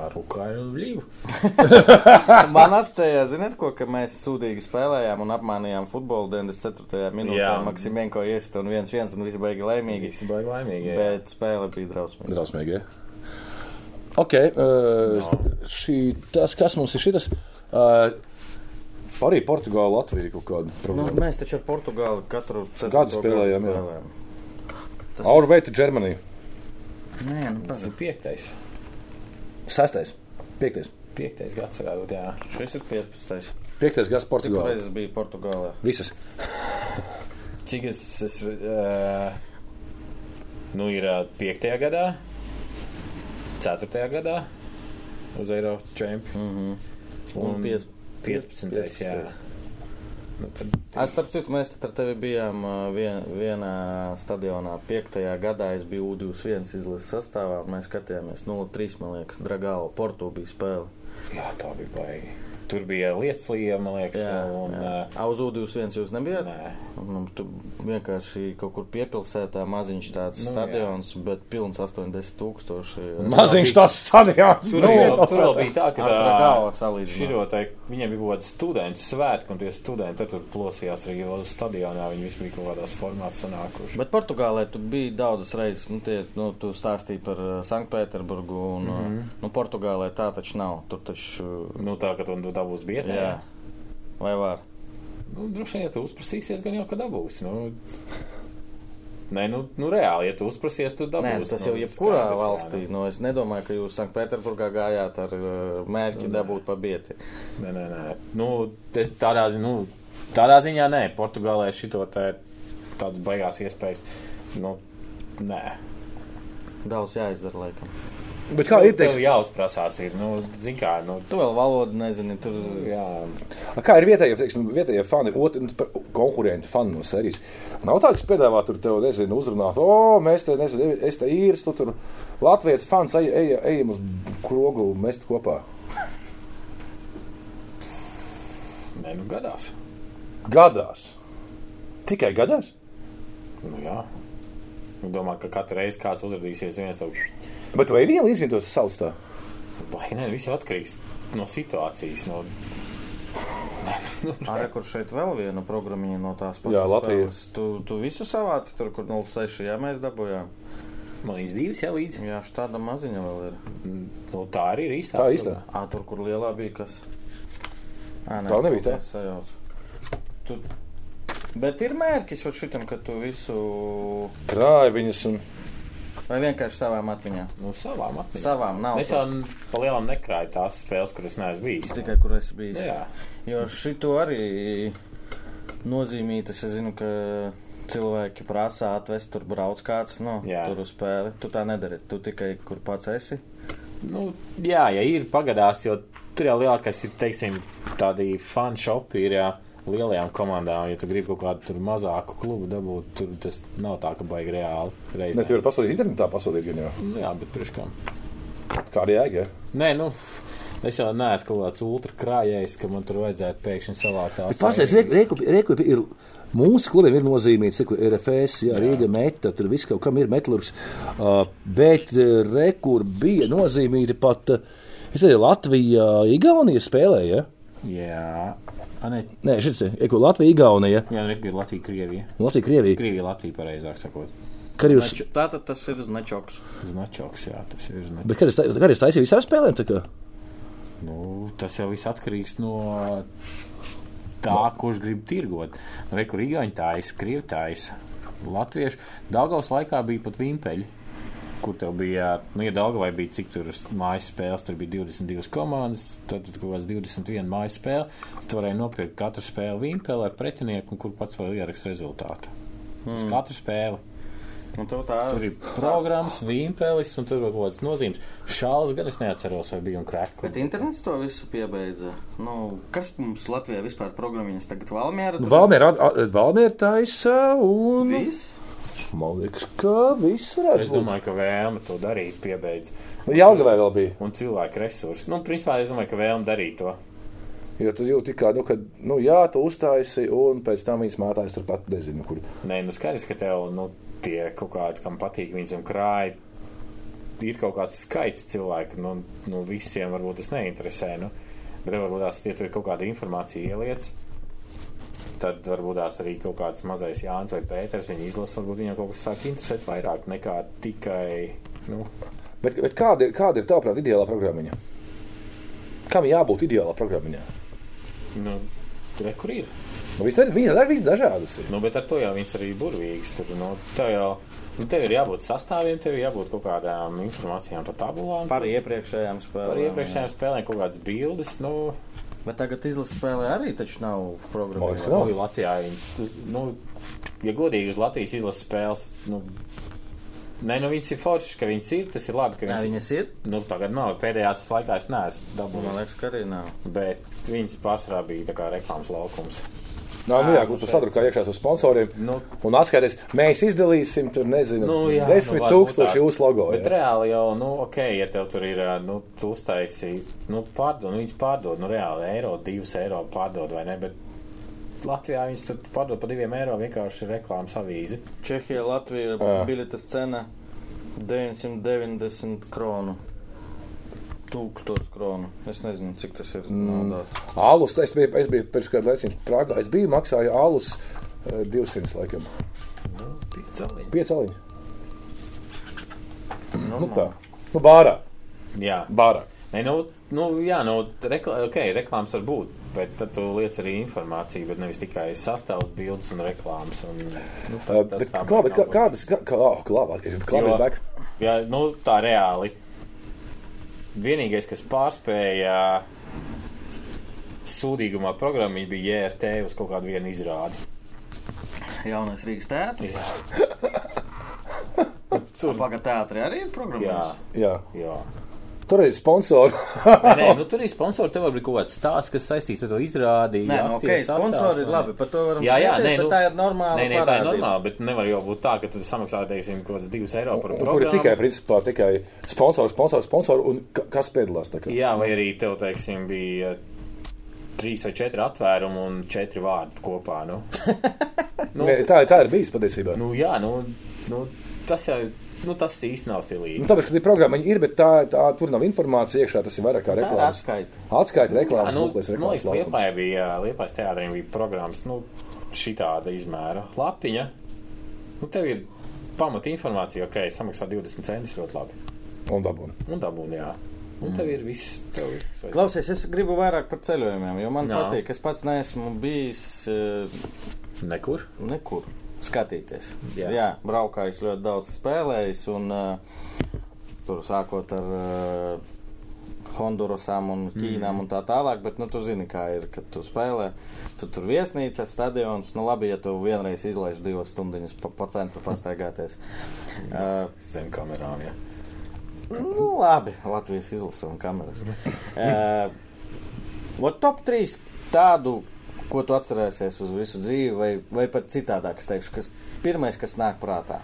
Ar Ukrainu līvu. Man asociējās, ziniet, ko, ka mēs sūdīgi spēlējām un apmānījām futbolu 94. minūtē. Jā. Maksimenko iest un viens viens un visi baigi laimīgi. Visi baigi laimīgi. jā. Bet spēle bija drausmīga. Drausmīgi. Ja? Ok, uh, šī, tas, kas mums ir šis, uh, arī Portugāla, Latvija kaut kāda Nu, problēma. mēs taču ar Portugāli katru Gadu spēlējām, jā. spēlējām. To Germany. Nē, nu, tas ir piektais. Sestais, piektais. Piektais gads varētu būt, jā. šis ir 15. Piektais gads Cik Portugāla. reizes bija Portugālē? Visas. Cik es, es uh, nu, ir uh, piektajā gadā, ceturtajā gadā uz Eiropas čempionu. Un Un piec- 15. jā. 15. Nu, tad, Es starp citu, mēs ar tevi bijām vien, vienā stadionā. 5. gadā es biju U21 izlases sastāvā. Mēs skatījāmies 0-3, man liekas, Dragāla Portu bija spēle. jā, tā bija baigi. Tur bija lietas līja, man liekas, un uh, A, uz U21 jūs nebijāt? nē. Nu, tu vienkārši kaut kur piepilsētā maziņš tāds Nu, nu, stadions, jā. bet pilns 80 tūkstoši. Maziņš tas stadions. Tur, vēl, tur vēl bija tā, ka tā. Širotai, viņiem bija kaut kāds students svētki, un tie studenti tur plosījās arī vēl stadionā. Viņi visi bija kaut kādās formās sanākuši. Bet Portugālē tu biji daudzas reizes. Nu, tie, nu, tu stāstīji par Sanktpēterburgu. Un, mm. -hmm. nu, Portugālē tā taču nav. Tur taču. Nu, tā, ka tu tā būs biedra. Jā. Vai var? Nu, droši vien, ja tu uzprasīsies, gan jau ka dabūsi. Nu, Nē, nu, nu reāli, ja tu uzprasies, tu dabūsi. Nē, nu, tas nu, jau jebkurā skaidrs, valstī. Nu, es nedomāju, ka jūs Sanktpēterburgā gājāt ar uh, mērķi Nu, dabūt pa bieti. Nē, nē, nē. Nu, tas tādā, nu, tādā ziņā nē, Portugālē šito te tādas baigās iespējas. Nu, nē. Daudz jāizdara, laikam. Bet kā ir Tev teiks, jāuzprasās, ir, nu, zin kā, nu, Tu vēl valodu nezini. Tur jā. kā ir vietējie, teiksim, vietējie fani, otri, nu, konkurenti fani no sērijas? Nav tā, kas piedāvā tur tev, nezinu, uzrunāt, o, mēs te, nezinu, es te īrs, tu tur Latvijas fans, ej, ej, ejam uz krogu, mēs te kopā. Nē, nu, gadās. Gadās. Tikai gadās? Nu, jā. Nu, domā, ka katru reizi kāds uzrādīsies, viens to Bet vai vienu izvietos savus tā? vai nē, viss atkarīgs no situācijas. No... Arī kur šeit vēl viena programmiņa no tās pašas. Jā, Latvija. spēles. Tu, tu visu savāci tur, kur 06. Jā, mēs dabūjām. Man līdz divas jau līdzi. Jā, tāda maziņa vēl ir. Nu, tā arī ir īsta. Tā īstā. Ā, tur, kur lielā bija kas. Ā, Tā nebija tā? Sajauc. Tu... Bet ir mērķis jau šitam, ka tu visu. Krāja viņus un Vai vienkārši savām atmiņām? Nu, savām atmiņām. Savām nav. Es jau pa lielām nekrāju tās spēles, kuras neesmu bijis. Tikai kur esi bijis. Jā. Jo šito arī nozīmītas, es zinu, ka cilvēki prasa atvest, tur brauc kāds, nu, Jā. tur uz spēli. Tu tā nedari, tu tikai kur pats esi. Nu, jā, ja ir pagadās, jo tur jau lielākais ir, teiksim, tādi fan shopi ir jā, lielajām komandām. Ja tu gribi kaut kādu mazāku klubu dabūt, tur tas nav tā, ka baigi reāli reizē. ne, tu vari pasūtīt internetā, pasūtīt gan jau. Nu, jā, bet priekš kam? Kā arī jēga. Nē, nu, es jau neesmu kaut kāds ultra krājējs, ka man tur vajadzētu pēkšņi savākt tās. Pastāstiet, reku ir. Mūsu klubiem ir nozīmīts, ka RFS, jā, Rīga meta, tur viss kaut kam ir metlurgs. Uh, bet uh, rekur bija nozīmīti pat, uh, es nezinu, Latvija, Igaunija spēlēja. Jā, A, nē, šis ir Latvija, Igaunija, jā, nu, ir Latvija, Krievija. Latvija, Krievija. Krievija, Latvija, pareizāk sakot. Kad jūs, Znač- Tātad tas ir značoks. Značoks, jā, tas ir značoks. bet kad es, ta- kad es taisīju visām spēlēm, tā kā Nu, tas jau viss atkarīgs no tā, kurš grib tirgot. Nu, Re, kur īņķi taisa, krievi taisa. Latviešu Dāngavas laikā bija pat vimpeļi. Kur tev bija, nu, ja Dāngavai bija cik tur mājas spēles, tur bija 22 komandas, tad tur kaut kāds 21 mājas spēle. Tu varēji nopirkt katru spēli vimpeli ar pretinieku, un kur pats var ierakstīt rezultātu. Uz katru spēli. Un tev tā Tur ir programmas, vimpelis, un tur ir kaut kāds nozīmes. Šāls gan es neatceros, vai bija un krekli. Bet internets to visu piebeidza. Nu, kas mums Latvijā vispār programmiņas tagad Valmiera? Nu, Valmiera, Valmiera taisa un. Viss? Man liekas, ka viss varētu Es būt. domāju, ka vēlme to darīt piebeidz. Jāgavē vēl bija. Un cilvēku resursi. Nu, principā es domāju, ka vēlme darīt to. Jo tu jūti, kā, nu, kad, nu, jā, tu uzstājies, un pēc tam viņas mātājas turpat, nezinu, kur. Nē, nu skaidrs, ka tev nu, tie kaut kādi, kam patīk, viņi zem krāja. ir kaut kāds skaits cilvēku, nu, nu visiem varbūt tas neinteresē. Nu, bet tev varbūt tās, ja tur ir kaut kāda informācija ieliec, tad varbūt tās arī kaut kāds mazais Jānis vai Pēters viņa izlasa, varbūt viņam kaut kas sāk interesēt vairāk nekā tikai. Nu, Bet, bet kāda ir, kāda ir tavuprāt ideālā programmiņa? Kam jābūt ideālā programmiņā? nu, re, kur ir? Nu, Viņas ir viss dažādas. Ir. Nu, bet ar to jau viņš arī ir burvīgs. Tur, nu, jau, nu, tev ir jābūt sastāviem, tev ir jābūt kaut kādām informācijām par tabulām. Par iepriekšējām spēlēm. par iepriekšējām spēlēm kaut kādas bildes. Nu, Bet tagad izlases spēlē arī taču nav Man liekas, programmas. ka nav. nu, Latvijā viņas, tu- nu, ja godīgi uz Latvijas izlases spēles, nu, nē, nu, viņas ir foršas, ka viņas ir, tas ir labi, ka viņas, viņas ir. nu, tagad nav, pēdējās laikā es neesmu Man dabūjis, liekas, ka arī nav. bet viņas pārsvarā bija tā kā reklāmas laukums. Nā, nu, jā, nu, kur šeit. sadrukā iekšā ar sponsoriem. Nu, Un atskaities, mēs izdalīsim tur, nezinu, Nu, jā, desmit nu, varbūt tūkstoši jūsu logo. Bet jā. reāli jau, nu, ok, ja tev tur ir, nu, tu uztaisīji, nu, pārdod, nu, viņas pārdod, nu, reāli eiro, divus eiro pārdod vai ne, bet Latvijā viņas tur pārdod pa diviem eiro vienkārši reklāmas avīzi. Čehija, Latvija, biļetes cena 990 kronu. Tūkstoš kronu. Es nezinu, cik tas ir naudās. Alus, es biju, es biju pirms kāda laicina Prāgā. Es biju maksāju alus eh, 200 laikam. Nu. Pieceliņi. Nu, Nu tā. Nu, bārā. Jā, Bārā. Nē, nu, nu, jā, nu, reklā, okay, reklāmas var būt, bet tad tu liec arī informāciju, bet nevis tikai sastāvs, bildes un reklāmas. Un, nu, tas, Uh, tas bet tā Kā, bet kā, kādas, kā, kā, oh, klāvā, ir klāvā Jo- back. Jā, nu, tā reāli. Vienīgais, kas pārspēja sūdīgumā programmu, bija JRT uz kaut kādu vienu izrādi. Jaunais Rīgas teātris. Tur, Pagaidām, teātrī arī ir jā, programmas. Jā. jā. Tur ir sponsori. Nē, nu, tur ir sponsori, tev var būt kaut kāds stāsts, kas saistīts ar to izrādi. Nē, jā, nu, ok, aktieru sastāvs, sponsori ir labi, par to varam Jā, jā, nē, nu, tā ir normāla Nē, nē, tā ir normāla, bet nevar jau būt tā, ka tu samaksā, teiksim, kaut kāds divus eiro par Un Kur ir programmu. tikai, principā, tikai sponsors, sponsors, sponsors un ka- kas piedalās. tā kā? Jā, vai arī tev, teiksim, bija trīs vai četri atvērumi un četri vārdi kopā. Nu, nu, Nē, Tā, tā ir bijis patiesībā. nu jā, nu, nu, tas jau nu, tas īsti nav stilīgi. Nu, tāpēc, ka tie programma ir, bet tā, tā, tur nav informācija iekšā. Tas ir vairāk kā Tā ir reklāmas. atskaita. Atskaita reklāmas, nu, būklēs man reklāmas. laukums. Liepāja bija, Liepājas teātriem bija programmas, nu, šitāda izmēra. Lapiņa, nu, tev ir pamata informācija, ok, samaksā 20 centus ļoti labi. Un dabūna. Un dabūn, jā. Un tev ir viss, tev vajag. Klausies, es gribu vairāk par ceļojumiem, jo man Jā. patīk. Es pats neesmu bijis eh, Nekur. nekur skatīties. Jā. Jā, braukājis ļoti daudz spēlējis, un uh, tur sākot ar uh, Hondurasām un Ķīnām mm. un tā tālāk, bet nu, tu zini, kā ir, kad tu spēlē. Tu tur viesnīca, stadions, nu labi, ja tu vienreiz izlaiž divas stundiņas pa, pa centru pastaigāties. Uh, Zem kamerām, jā. Nu, labi, Latvijas izlase un kameras. uh, top 3 tādu, ko tu atcerēsies uz visu dzīvi, vai, vai pat citādāk, es teikšu, kas pirmais, kas nāk prātā.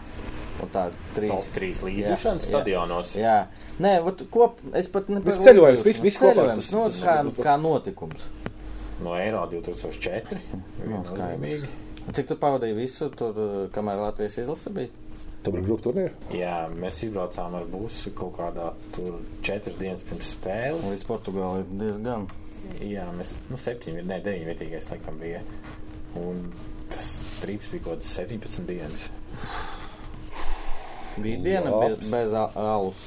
Un tā trīs. Top 3 līdzšanas Jā, stadionos. Jā, nē, ot, ko es pat ne Viss ceļojums, viss- viss ceļojums, tas- nu, kā, kā notikums. No Eiro 2004. Nu, Viennozīmīgi. skaidrs. Cik tu pavadīji visu tur, uh, kamēr Latvijas izlase bija? Tur bija grupu turnīri. Jā, mēs izbraucām ar busu kaut kādā tur četras dienas pirms spēles. Līdz Portugālei diezgan. Jā, mēs, nu, septiņi, ne, deviņi vietīgais laikam bija. Un tas trips bija kaut kāds 17 dienas. Bija diena Labs. bez, bez a- alus.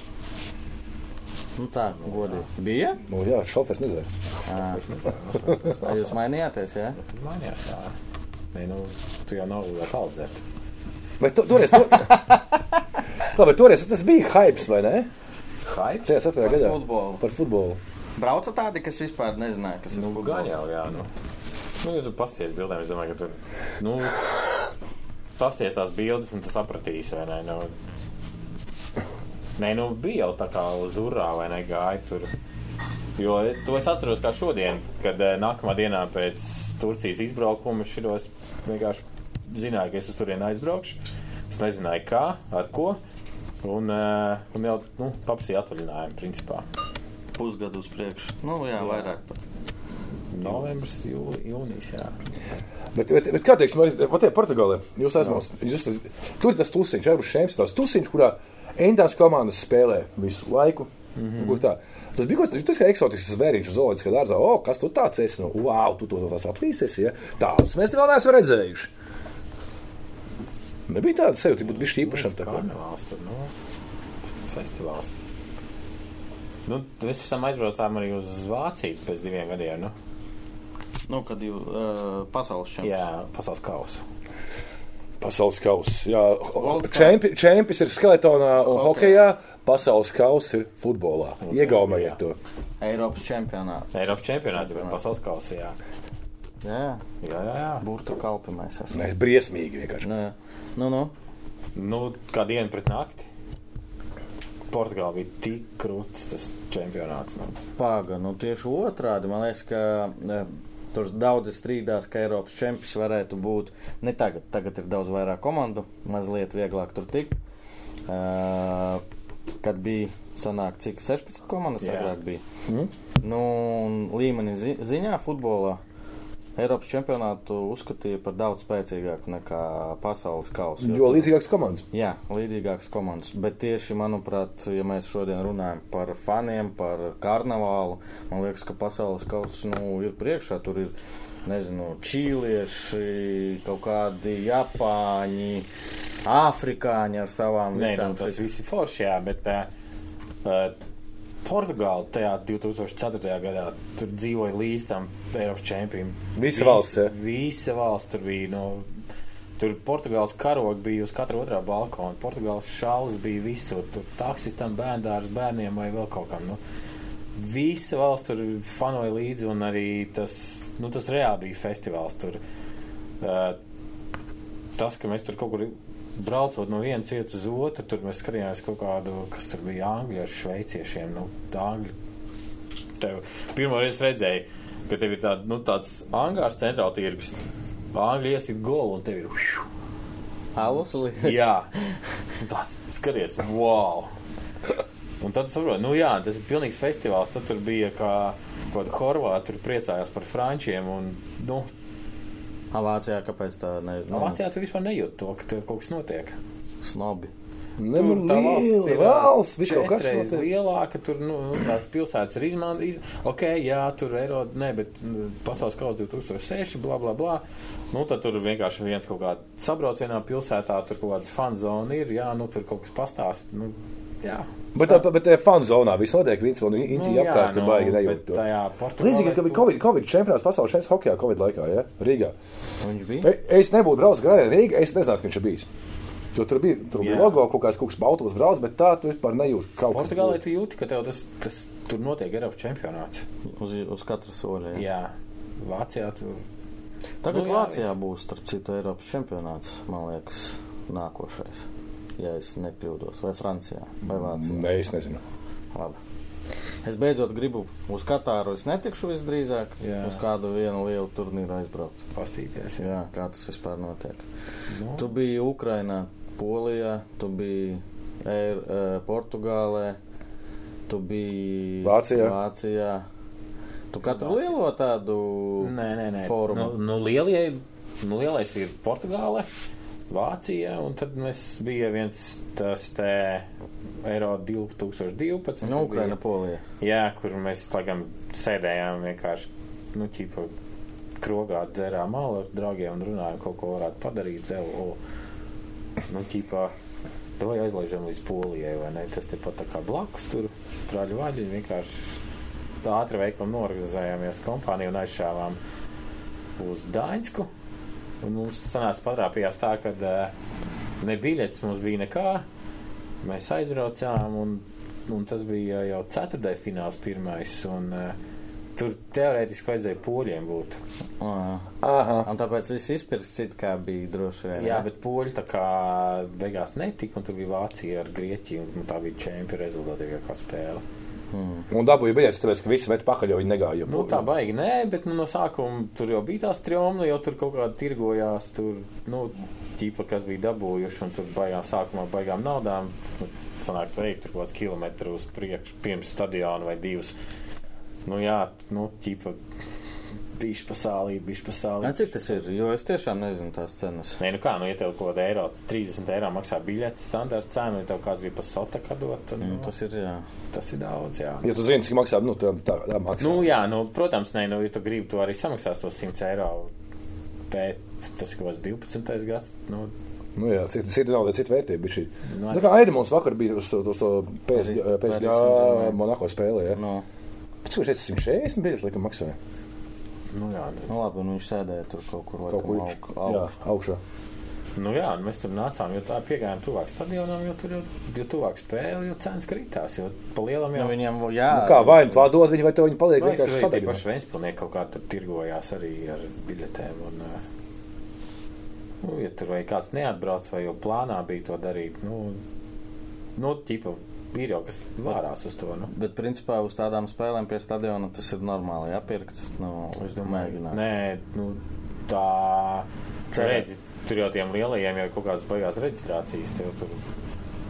Nu tā, godīgi. Bija? Nu, jā, šofers nezēra. Vai jūs mainījāties, jā? Ja? tur mainījās tā. Nē, nu, tu jau nav vēl taldzēt. Bet tu, toreiz, tu... Labi, toreiz tas bija hypes, vai ne? Hypes? Tajā sastajā Par gadā. futbolu. Par futbolu. Brauca tādi, kas vispār nezināja, kas ir Nu, futbols. gan jau, jā, nu. Nu, ja tu pasties bildēm, es domāju, ka tur, nu, pasties tās bildes un tu sapratīsi, vai ne, nu. Nē, nu, bija jau tā kā uz urā, vai ne, gāja tur. Jo to es atceros kā šodien, kad eh, nākamā dienā pēc Turcijas izbraukuma šitos vienkārši zināju, ka es uz turieni aizbraukšu. Es nezināju, kā, ar ko. Un, uh, un jau nu, paprasīju atvaļinājumu, principā. Pusgadu uz priekšu. Nu, jā, Jā. vairāk pat. Novembris, jū, jūnijas, jā. Bet, bet, bet kā teiksim, arī tie Portugālē, jūs jūs, tur ir tas tusiņš, Eiropas čempions, tās tusiņš, kurā endās komandas spēlē visu laiku. Mm -hmm. tā. Tas bija kaut kas tāds, kā eksotisks zvēriņš uz zooloģiskā dārzā. O, kas tu tāds esi? Nu, wow, tu to tās atvīsies, ja? Tādus mēs te vēl neesam redzējuši. Nebija tāda sajūta, ka būtu bijis īpašam. Tā kā karnevāls tur, nu, festivāls. Nu, mēs esam aizbraucām arī uz Vāciju pēc diviem gadiem, nu. Nu, kad jau uh, pasaules čempions. Jā, pasaules kausa. pasaules kausa. Jā, čempi, čempis ir skeletonā un hokejā, pasaules kausa ir futbolā. Iegaumējiet to. Eiropas čempionāts. Eiropas čempionāts, bet pasaules kausa, jā. Jā, Jā, jā, jā. burtu kalpi mēs esam. Nē, briesmīgi vienkārši. Nē, nu, nu. Nu, kā diena pret nakti. Portugāla bija tik krūts tas čempionāts. Nu. Pāga, nu tieši otrādi. Man liekas, ka e, tur daudzi strīdās, ka Eiropas čempions varētu būt ne tagad. Tagad ir daudz vairāk komandu, mazliet vieglāk tur tikt. Uh, kad bija sanāk, cik 16 komandas agrāk bija. Mm. Nu, līmeni zi ziņā futbolā Eiropas čempionātu uzskatīja par daudz spēcīgāku nekā pasaules kausu. Jo līdzīgākas komandas. Jā, līdzīgākas komandas. Bet tieši, manuprāt, ja mēs šodien runājam par faniem, par karnevālu, man liekas, ka pasaules kausa nu, ir priekšā. Tur ir nezinu, čīlieši, kaut kādi japāņi, afrikāņi ar savām Nē, visām nu, tas viss ir forši, jā, bet uh, uh, Portugāla tajā 2004. gadā tur dzīvoja līdz tam Eiropas čempionam. Visa valsts, ja? Visa valsts tur bija. No, Tur Portugāles karogi bija uz katra otrā balkona. Portugāles šāls bija visur. Tur taksistam, bērnām, bērniem vai vēl kaut kam. Nu, visa valsts tur fanoja līdzi, un arī tas, nu, tas reāli bija festivāls. Tur, uh, tas, ka mēs tur kaut kur braucot no vienas vietas uz otru, tur mēs skatījāmies kaut kādu, kas tur bija angļu ar šveiciešiem. Nu, angļu. Tev pirmo reizi redzēju, ka tev ir tād, nu, tāds angārs centrāla tirgus. Angļu iesit golu un tev ir. Alus li- Jā, tas skaties, wow! Un tad saprotu, nu jā, tas ir pilnīgs festivāls. Tad tur bija kā kaut kāda horvāta, tur priecājās par frančiem. Un, nu, A, Vācijā kāpēc tā ne, no Vācijā tu vispār nejūti to, ka tur kaut kas notiek. snobi? Ne, nu, liela valsts, viss kaut kas notiek. lielāka. Tur nu, nu, tās pilsētas ir izmantotas. Iz... Ok, jā, tur ir eiro, ne, bet nu, pasaules kausa 2006, bla, bla, bla. Nu, tad tur vienkārši viens kaut kāds sabrauc vienā pilsētā, tur kaut kāds fan zona ir, jā, nu, tur kaut kas pastāst. Nu, jā. Bet, tā, bet tajā fanu zonā viss notiek, viens vēl īņķi Nu, apkārt, nu, baigi bet nejūt to. Līdzīgi, ka bija Covid, COVID čempionāts pasaules šeit hokejā Covid laikā, ja? Rīgā. Viņš bija. E- Es nebūtu braucis garām Rīgā, es nezinātu, ka viņš ir bijis. Jo tur bija, tur bija logo, kaut kāds kaut kas autobus brauc, bet tā tu vispār nejūti. Portugālē tu jūti, ka tev tas, tas tur notiek Eiropas čempionāts. Uz, uz katra soļa. Jā. Jā, Vācijā tu. Tagad Nu, nu, jā, Vācijā būs, starp citu, Eiropas čempionāts, man liekas, nākošais. Ja es nekļūdos, vai Francijā, vai Vācijā. Nē, es nezinu. Labi. Es beidzot gribu uz Katāru. Es netikšu visdrīzāk Jā. uz kādu vienu lielu turnīru aizbraukt. Pastīties. Jā, kā tas vispār notiek. Nu, Tu biji Ukrainā, Polijā, tu biji Eir, uh, Portugālē, tu biji Vācijā. Vācijā. Tu katru lielo tādu Nē, nē, nē. fórumu. Nu, nu, lielie, nu, lielais ir Portugāle, Vācija, un tad mēs bija viens tas te Eiro 2012. Nu, Ukraina, Polija. Jā, kur mēs tagad sēdējām vienkārši, nu, ķipa, krogā dzērām malu ar draugiem un runājām, kaut ko varētu padarīt. Tev, o, nu, ķipa, vai aizlaižam līdz Polijai, vai ne? Tas tepat tā kā blakus tur, traļu vaļi, vienkārši ātri veiklam norganizējāmies kompāniju un aizšāvām uz Dāņsku. Un mums sanāca patrāpījās tā, ka uh, ne biļetes mums bija nekā. Mēs aizbraucām, un, un tas bija jau ceturtais fināls, pirmais. Un, uh, tur teorētiski vajadzēja poļiem būt. Aha. Aha. Un tāpēc viss izpirks it kā bija droši vien. Jā, ne? bet poļi tā kā beigās netika, un tur bija Vācija ar Grieķiju, un tā bija čempionu rezultātīvākā spēle. Un dabūja biļetes, tāpēc, ka visi met pakaļ, jo viņi negāja. Nu, tā baigi, nē, bet nu, no sākuma tur jau bija tās trījuma, jau tur kaut kāda tirgojās, tur, nu, ķīpa, kas bija dabūjuši, un tur baigām sākumā baigām naudām. Nu, sanāk, veikt tur kaut kādu kilometru uz priekšu, pirms stadiona vai divus. Nu, jā, nu, ķīpa, Bišķi pa sālīt, bišķi pa sālīt. Nē, cik tas ir? Jo es tiešām nezinu tās cenas. Nē, nu kā, nu, ja tev kaut kāda eiro, 30 eiro maksā biļeti standarta cena, ja tev kāds grib pa sotaka dot, tad Nu, nu, tas ir, jā. tas ir daudz, jā. Ja tu zini, cik maksā, nu, tā, tā, tā maksā. Nu, jā, nu, protams, nē, nu, ja tu gribi, tu arī samaksās tos 100 eiro, bet tas ir kaut kāds 12. gads, nu, Nu, jā, cita, cita nauda, cita vērtība. bija šī. Nu, Tā kā Aida mums vakar bija uz to, uz to PSG. Monako spēlē. Ja? Nu, Pēc tam šeit 140 biļeti likam maksāja. Nu, jā, nu, nu labi, un viņš sēdēja tur kaut kur laikam, aug, aug, jā, augšā. nu, jā, nu, mēs tur nācām, jo tā piegājām tuvāk stadionam, jo tur jau, jo tuvāk spēle, jo cenas kritās, jo pa lielam Nu, jau. viņam, jā. Nu, kā vai nu tā dod viņi, vai tev viņi paliek Nu, vienkārši arī tie paši Ventspilnieki kaut kā tur tirgojās arī ar biļetēm. Un, nu, ja tur vai kāds neatbrauc, vai jau plānā bija to darīt, nu, nu ķipa, ir jau kas vārās uz to. Nu. Bet, principā, uz tādām spēlēm pie stadiona tas ir normāli jāpirkt. Nu, Es domāju, mēģināt. nē, nu, tā redzi, tur jau tiem lielajiem jau kaut kādas beigās reģistrācijas tev tur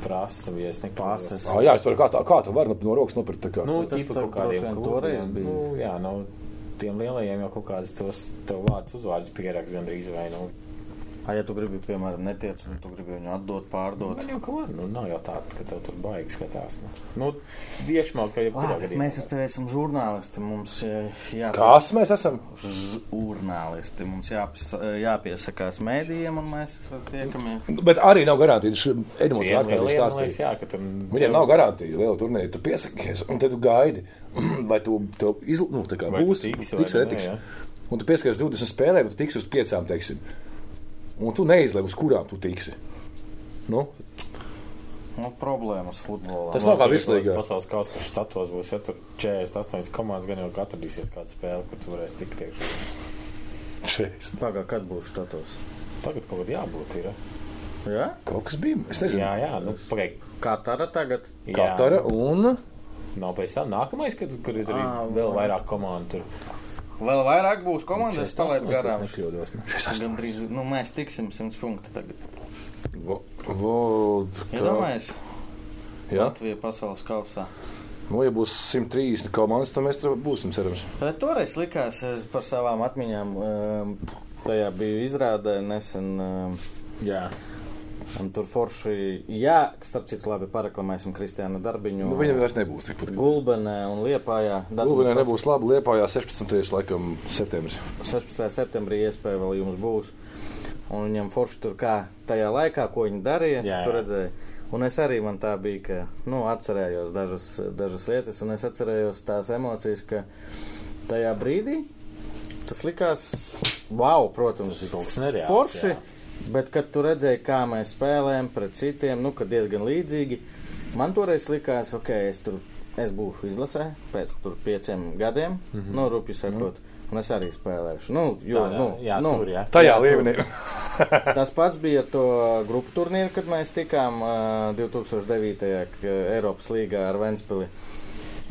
prasa, ja es. Pases. Ah, jā, es par kā tā, kā tu vari no, no rokas nopirkt. tā kā? Nu, tas tā klubiem. toreiz bija. Nu, jā, nu, tiem lielajiem jau kaut kādas tos tev vārdus uzvārdus pierakst gandrīz vai, nu, A, ja tu gribi, piemēram, netiec, un tu gribi viņu atdot, pārdot. Man jau kā, nu, nav jau tā, ka tev tur baigi skatās. Nu, nu viešmāk, ka jau kurā Labi, mēs ar tevi esam žurnālisti. Mums jā- jāpies- Kas mēs esam? žurnālisti. Mums jāpis, jāpiesakās mēdījiem, un mēs tiekamies. Bet arī nav garantijas. Edmunds ārkārtīgi stāstīja. jā, ka tur... Viņiem nav garantija liela turnīra. Tu piesakies, un tad tu gaidi, vai tu to izl... nu, tā kā Vai tu būs. tiks nē, netiks. jā. Un tu pieskaries 20 spēlēm, bet tu tiksi uz piecām, teiksim. Un tu neizlēmi, uz kurām tu tiksi. Nu, Nu, problēmas futbolā. Tas nav kā vislīgā. Pasaules kausa, ka štatos būs, ja tur 48 komandas, gan jau atradīsies kāda spēle, kur tu varēsi tikt iekšā. šeit. Pagā, kad būs status? Tagad kaut kad jābūt ir. Jā? Kaut kas bija. Es nezinu, Jā, jā, nu, pagaid. Katara tagad. Katara un. Nav pēc tam nākamais, kad, kur ir arī vēl vai. vairāk komandu. Tur. Vēl vairāk būs komandas, palaidu garām. nekļūdos. Nu. Gan drīz, nu, mēs tiksim 100 punktu tagad. Vo, vo, Iedomājies, Jā, Latvija pasaules kausā. nu, ja būs 130 komandas, tad mēs tur būsim, cerams. Bet toreiz likās es par savām atmiņām. Tajā bija izrādē nesen. Jā. Un tur forši, jā, starp citu, labi paraklamēsim Kristiānu Darbiņu. Nu, viņam vairs nebūs tikpat. Gulbenē un Liepājā. Gulbenē nebūs labi. Liepājā 16. laikam septembris. 16. septembrī iespēja vēl jums būs. Un viņam forši tur kā tajā laikā, ko viņi darīja, Jā, jā. tur redzēja. Un es arī man tā bija, ka, nu, atcerējos dažas, dažas lietas, un es atcerējos tās emocijas, ka tajā brīdī tas likās, wow, protams, Tas ir kaut kas nereāls, Forši, jā. Bet kad tu redzēji, kā mēs spēlējam pret citiem, nu, kad diezgan līdzīgi, man toreiz likās, ok, es tur, es būšu izlasē pēc tur pieciem gadiem, mm -hmm. no rupju sakot, un es arī spēlēšu. Nu, jo, Tādā, nu, jā, nu, tur, jā. Tajā Jā, līmenī. Tas pats bija to grupu turnīru, kad mēs tikām uh, 2009. k- Eiropas līgā ar Ventspili.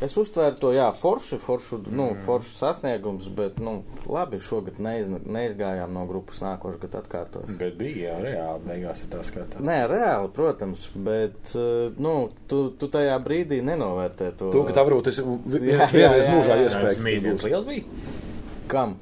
Es uztvēru to, jā, forši, foršu, nu, foršu sasniegums, bet, nu, labi, šogad neiz, neizgājām no grupas nākošais gads atkārtos. Bet bija jau reāli, beigās ir tā skatā. Nē, reāli, protams, bet, uh, nu, tu, tu tajā brīdī nenovērtē to. To, ka tā varbūt tas Jā, jā, vienreiz jā, mūžā jā. iespēja. Mīļš liels bija. Kam?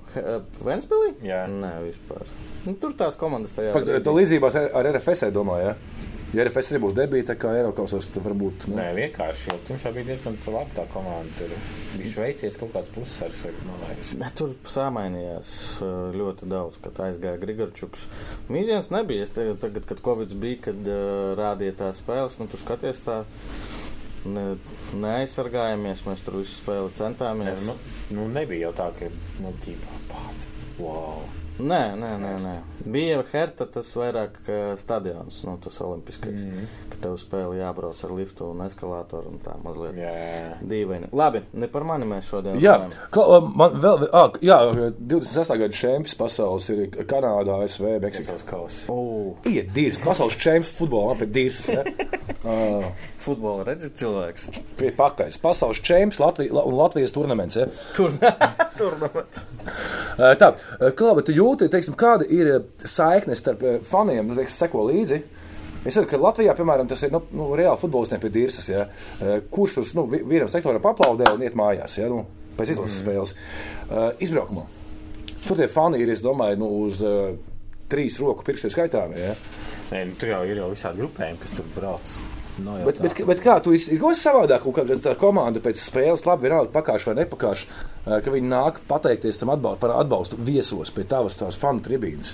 Ventspilī? Jā. Nē, vispār. Nu, tur tās komandas tajā Pak, brīdī. to līdzībās ar ar RFS domāju, ja? Ja RFS arī būs debīta, kā Eiropasos, tad varbūt. Nu, Nē, vienkārši. jo jau bija diezgan labi tā komanda. Tur bija šveicietis kaut kāds pussars, vai man liekas. Ne, tur samainījās uh, ļoti daudz, kad aizgāja Grigorčuks. Mīziens nebija. Es te, tagad, kad Covid bija, kad uh, rādīja tās spēles, nu, tu skaties tā. Ne, neaizsargājamies, mēs tur visu spēli centāmies. nu, nu, nebija jau tā, ka nu, tīpā pats. Wow. Nē, nē, nē, nē. Bija Herta tas vairāk stadions, nu, tas olimpiskais, Mhm. mm. ka tev spēle jābrauc ar liftu un eskalātoru un tā mazliet jā. dīvaini. Labi, ne par mani mēs šodien Jā, ka, man vēl, ah, jā, 28. gada čempions pasaules ir Kanādā, ASV, Meksikā. Ugh, Iet dīrs, pasaules čempions futbolā, pie dīrs. Ja? Uh, futbola redzi cilvēks. pie pakaļas. Pasaules čempions Latvija, La- un Latvijas turnaments. Ja? Tur, turnaments. Tā, uh, Klāba, tu jūti, teiksim, kāda ir uh, saikne starp uh, faniem, nu, teiksim, seko līdzi? Es saprotu, ka Latvijā, piemēram, tas ir nu, nu, reāli futbolistiem pie dīrsas, ja? Kurš tur nu, vi- vienam sektoram paplaudē un iet mājās ja? nu, pēc izlases spēles. Uh, izbraukumā. Tur tie fani ir, es domāju, nu, uz uh, trīs roku pirkstu skaitām. Ja? Nē, nu, tur jau ir jau visādi grupējumi, kas tur brauc. Nav jau Bet, bet, bet kā tu kaut kas savādāk, kā tā komanda pēc spēles, labi, vienalga pakāpš vai nepakāpš, ka viņi nāk pateikties tam atbal, par atbalstu viesos pie tavas tās fanu tribīnes.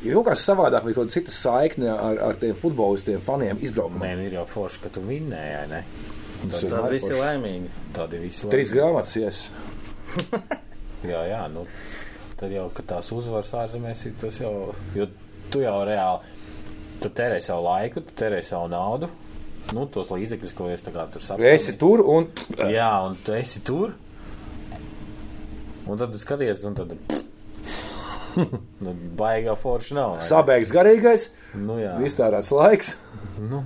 Ir kaut kas savādāk, vai kaut kāda cita saikne ar, ar tiem futbolistiem, faniem izbraukumā. Nē, nu, ir jau forši, ka tu vinnēji, ne? Tas ir Tad vienmēr visi laimīgi. Tādi visi Trīs grāmatas, yes. Jā, jā, nu, tad jau, kad tās uzvaras ārzemēs, ir tas jau, jo tu jau reāli, tu tērē savu laiku, tu tērē savu naudu, nu, tos līdzekļus, ko es kā tur saprotu. Esi tur un Jā, un tu esi tur, un tad skaties, un tad, nu, baigā forši nav. sabēgs garīgais, Nu, jā, iztērēts laiks. nu,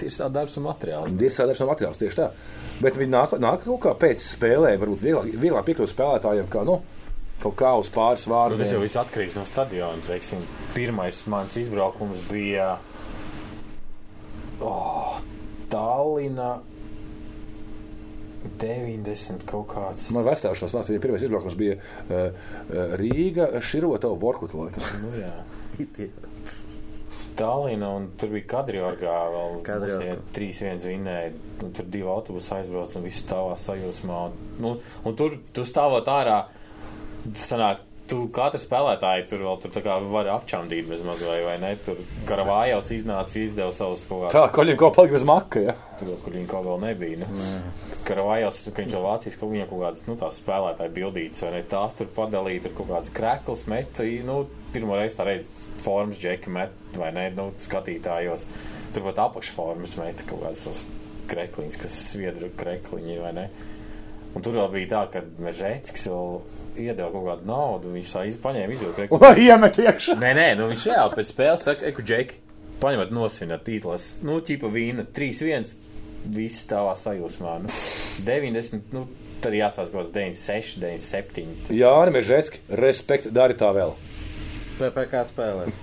tieši tā darbs un materiāls. Ir sadarbs no materiāls tieši tā. Bet viņi nāk, nāk kaut kā pēc spēlē, varbūt vieglāk, vieglāk piekļūt spēlētājiem, kā, nu, kaut kā uz pāris Nu, tas jau vārdiem. viss atkarīgs no stadiona. Teiksim, pirmais mans izbraukums bija oh, Tallina 90 kaut kāds. Man vecāks tas nāca, viņa pirmais izbraukums bija uh, Rīga, Širota, Vorkuta laikam. Nu, jā. Tallina un tur bija Kadriorgā vēl Kadriorga. 3-1 vinnēja. Nu, tur divi autobusi aizbrauc un viss stāvā sajūsmā. Nu, un tur tu stāvot ārā, sanāk, tu katru spēlētāju tur vēl tur tā kā var apčamdīt bez maz vai, ne. Tur Karavājos iznāca, izdeva savus kaut kādus. Tā, koļiem kaut palika bez maka, ja? Tur, viņi kaut vēl nebija. Nu. Karavājos, ka viņš jau Vācijas kaut viņam kaut kādas, nu, tās spēlētāji bildītas, vai ne, tās tur padalīja, tur kaut kādas krekls meta, nu, pirmo reizi tā reiz formas džeki met, vai ne, nu, skatītājos. Tur pat apakšformas meta kaut kādas tos krekliņas, kas sviedru krekliņi, vai ne. Un tur vēl bija tā, ka Mežēķis vēl iedeva kaut kādu naudu, viņš tā izpaņēma izjūtu. Un arī iemet iekšā. Nē, nē, nu viņš reāli pēc spēles saka, eku, Džeki, paņemat nosvinat tītlas, nu, ķipa vīna, 3-1, viss tāvā sajūsmā, nu, 90, nu, tad jāsās kaut kāds 96, 97. Jā, Mežēcki, respekt, dari tā vēl. PPC spēlēs.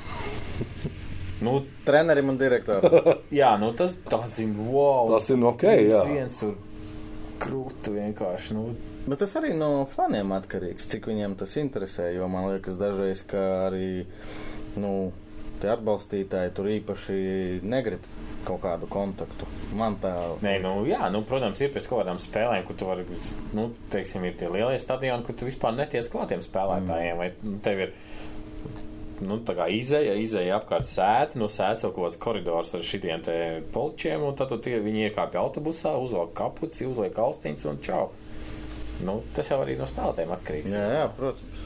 Nu, Trenerim un direktoram. jā, nu, tas, tas ir, wow. Tas ir ok, jā. viens tur krūtu vienkārši, nu, Bet tas arī no faniem atkarīgs, cik viņiem tas interesē. Jo man liekas, dažreiz, ka arī nu, tie atbalstītāji tur īpaši negrib kaut kādu kontaktu. Man tā Nē, nu, jā, nu, protams, ir pēc kaut kādām spēlēm, kur tu vari, nu, teiksim, ir tie lielie stadioni, kur tu vispār netiec klātiem spēlētājiem. Vai nu, tev ir, nu, tā kā izēja, izēja apkārt sēta, no sēta kaut kāds koridors ar šitiem te poličiem, un tad tu tie, viņi iekāpja autobusā, uzvelk kapuci, uzliek austiņas un čau. Nu, tas jau arī no spēlētājiem atkarīgs. Jā, jā, protams.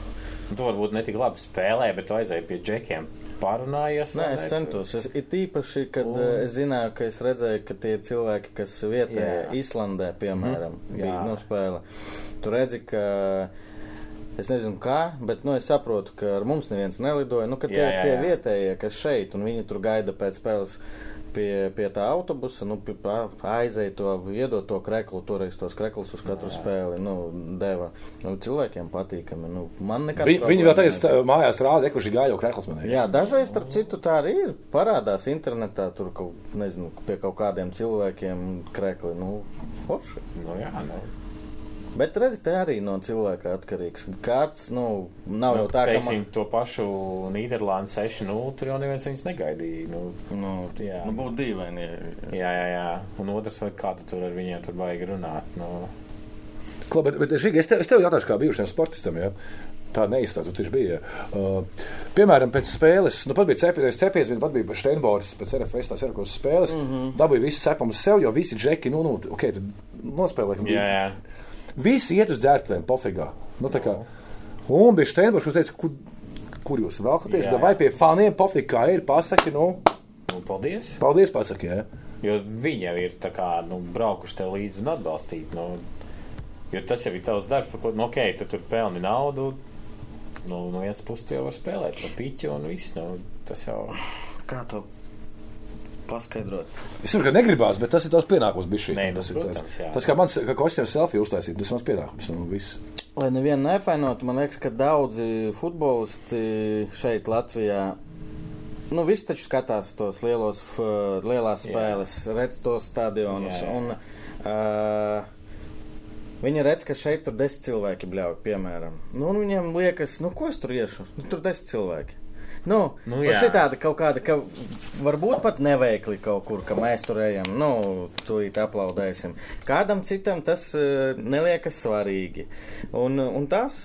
Nu, tu varbūt ne tik labi spēlē, bet tu aizēji pie džekiem. Parunājies. Nē, es centos. Es, it īpaši, kad Un- es zināju, ka es redzēju, ka tie cilvēki, kas vietējā Jā. Islandē, piemēram, mm -hmm. bija no spēle, tu redzi, ka. Es nezinu, kā, bet nu, es saprotu, ka ar mums neviens nelidoja. Nu, ka tie, Jā, jā, tie jā. vietējie, kas šeit, un viņi tur gaida pēc spēles pie, pie tā autobusa, nu, aizēja to, iedot to kreklu, toreiz tos kreklus uz katru spēli, nu, deva. Nu, cilvēkiem patīkami. Nu, man nekad. Viņi, viņi vēl tagad mājās rāda, kurš ir gājo krekls man. Jā, dažreiz, starp citu, tā arī ir. Parādās internetā, tur kaut, nezinu, pie kaut kādiem cilvēkiem krekli. Nu, forši. Nu, jā, nu. Bet redziet, te arī no cilvēka atkarīgs. Kāds, nu, nav Nu, jau tā, ka teiksim, to pašu Nīderlandes 6-0, tur jau neviens viņus negaidīja. Nu, man, nu, Jā. nu, būtu dīvaini. jā, jā, jā. Un otrs, vai kā tu tur ar viņiem tur vajag runāt. Nu, Klau, bet, bet Žīgi, es, tev, es tev jautāšu, kā bijušajam sportistam, ja? tā neizstāsta, viņš bija. Uh, piemēram, pēc spēles, nu pat bija cepies, cepies, viņa pat bija Steinbors, pēc RFS tās Erkos spēles, mm -hmm. dabūja visu cepumu sev, jo visi džeki, nu, nu, ok, tad nospēlēja. jā, jā. Visi iet uz dzērtvēm, pofigā. Nu, tā kā, un bija Steinbors, kurš teica, kur, kur jūs velkaties, Jā. vai pie faniem, pofigā, kā ir, pasaki, nu, Nu, paldies. paldies, pasaki, jā. Jo viņi jau ir tā kā, nu, braukuši tev līdzi un atbalstīt. Nu, jo tas jau ir tavs darbs, par ko, nu, ok, tu tur pelni naudu. Nu, no vienas puses jau vari spēlēt par piķu un viss. Nu, tas jau Kā to paskaidrot? Es saprotu, ka negribās, bet tas ir tavs pienākums. Nē, nu, tas, ir protams, tas, jā. tas kā mans kā kostīms selfiju uztaisīt, tas ir mans pienākums. Un viss. Lai nevienu neapvainotu, man liekas, ka daudzi futbolisti šeit, Latvijā, nu, visi taču skatās tos lielos, lielās Jā. spēles, redz tos stadionus. Jā, jā. Un, uh, Viņi redz, ka šeit tur desmit cilvēki bļauj, piemēram. Nu, un viņiem liekas, nu, ko es tur iešu? Nu, tur desmit cilvēki. Nu, Nu, nu, šī tāda kaut kāda, ka varbūt pat neveikli kaut kur, ka mēs tur ejam, nu, tūlīt aplaudēsim. Kādam citam tas uh, neliekas svarīgi. Un, un tas,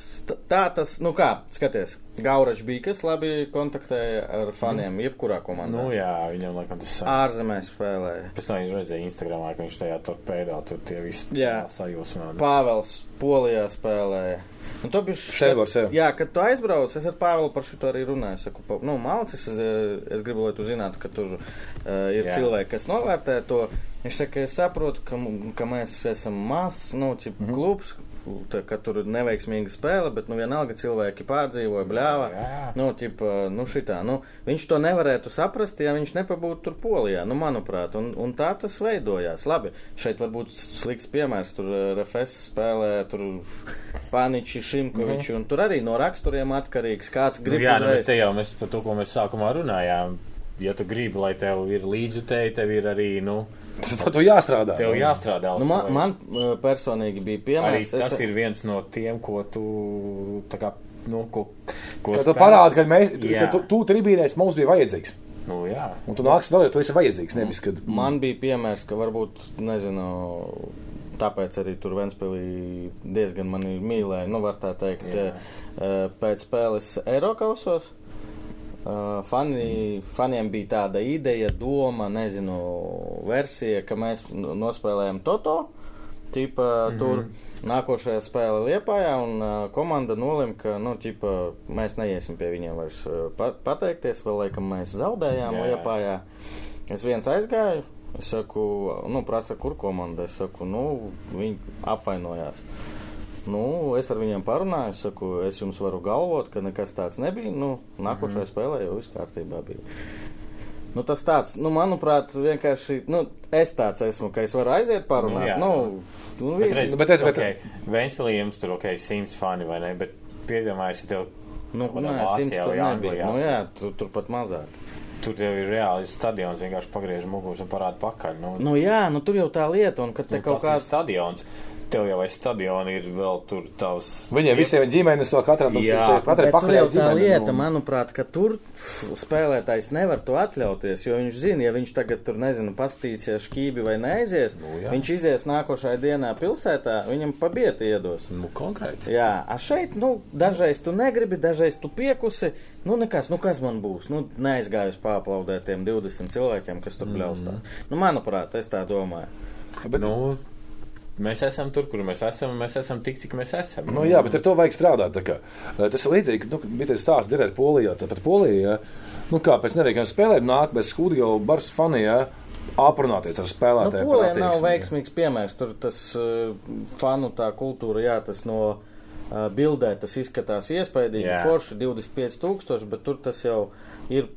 tā tas, nu kā, skaties, Gauračs bija, kas labi kontaktēja ar faniem, jebkurā komandā. Nu, jā, viņam laikam tas sāk. Ārzemēs spēlēja. Pēc tam viņš redzēja Instagramā, ka viņš tajā torpēdā tur tie visi sajūsmā. Pāvels Polijā spēlēja. Un to bija Šteibors, jā. kad tu aizbrauc, es ar Pāvelu par šo arī runāju. Es Saku, nu, Malcis, es, es gribu, lai tu zinātu, ka tur uh, ir Jā. cilvēki, kas novērtē to. Viņš saka, es saprotu, ka, ka mēs esam mazs, nu, tip, mm -hmm. klubs. Tā, ka tur ir neveiksmīga spēle, bet nu, vienalga cilvēki pārdzīvoja, bļāva. Jā. Nu, ķipa, nu šitā, nu, viņš to nevarētu saprast, ja viņš nepabūtu tur polijā, nu, manuprāt. Un, un tā tas veidojās. Labi, šeit varbūt slikts piemērs. Tur RFS spēlē, tur Paniči, Šimkoviči, mm un tur arī no raksturiem atkarīgs. Kāds Nu, grib jā, nu, bet uzreiz. te jau mēs par to, ko mēs sākumā runājām. Ja tu gribi, lai tev ir līdzjutēji, tev ir arī, nu, Tad tu jāstrādā. tev jāstrādā. Nu, man, man eh, personīgi bija arī piemērs. tas es- ir viens no tiem, ko tu, tā kā, nu, ko, ko Kad tu parādi, ka, mēs, ka tu, tu tribīnēs mums bija vajadzīgs. Nu, jā. Un tu nāksi vēl, jo tu esi vajadzīgs. Nevis, kad Man bija piemērs, ka varbūt, nezinu, tāpēc arī tur Ventspēlī diezgan mani mīlēja, nu, var tā teikt, Jā. eh, pēc spēles Eirokausos. Uh, fani, faniem bija tāda ideja, doma, nezinu, versija, ka mēs nospēlējam Toto. Tipa, mm -hmm. Tur nākošajā spēlē Liepājā, un uh, komanda nolēma, ka nu, tipa, mēs neiesim pie viņiem vairs uh, pa pateikties. Vēl laikam mēs zaudējām Jā. Liepājā. Es viens aizgāju, es saku, nu, prasa, kur komanda. Es saku, nu, viņi apvainojās. Nu, es ar viņiem parunāju, es saku, es jums varu galvot, ka nekas tāds nebija. Nu, nākošajā -hmm. spēlē jau viss kārtībā bija. Nu, tas tāds, nu, manuprāt, vienkārši, nu, es tāds esmu, ka es varu aiziet parunāt. jā. Nu, nu, Bet, Nu, bet redz, bet- okay, Vēnspēlī jums tur, ok, simts fani vai ne, bet piedomājies, ka tev Nu, nē, simts tur nebija. Nu, jā, tur, tur pat mazāk. tur jau ir reāli stadions, vienkārši pagriež muguras un parāda pakaļ. Nu, Nu, jā, nu, tur jau tā lieta, un kad te nu, kaut kāds. stadions. Tev jau aiz stadiona ir vēl tur tavs. viņiem visiem ir ģimenes, vēl katram Jā. ir. Katrai pakaļ tā lieta, ģimene. manuprāt, ka tur f- spēlētājs nevar to atļauties, jo viņš zina, ja viņš tagad tur, nezinu, pastīsies šķībi vai neaizies, Nu, jā. viņš izies nākošajā dienā pilsētā, viņam pabieti iedos. Nu, konkrēti. Jā, a šeit, nu, dažreiz tu negribi, dažreiz tu piekusi, nu, nekas, nu, kas man būs, nu, neaizgājus pārplaudēt tiem 20 cilvēkiem, kas tur bļaustās. Nu, manuprāt, es tā domāju. Bet- Nu, mēs esam tur, kur mēs esam, un mēs esam tik, cik mēs esam. Nu, jā, bet ar to vajag strādāt. Tas ir līdzīgi, nu, bija tas stāsts dzirdēt Polijā. Tāpat Polijā, nu, kā pēc neveiksmēm spēlēm nāk bez skūdīga bars fanijā aprunāties ar Nu, spēlētājiem. par Polija nav veiksmīgs piemērs. Tur tas uh, fanu tā kultūra, jā, tas no uh, bildē tas izskatās iespaidīgi, forši 25,000, bet tur tas jau ir.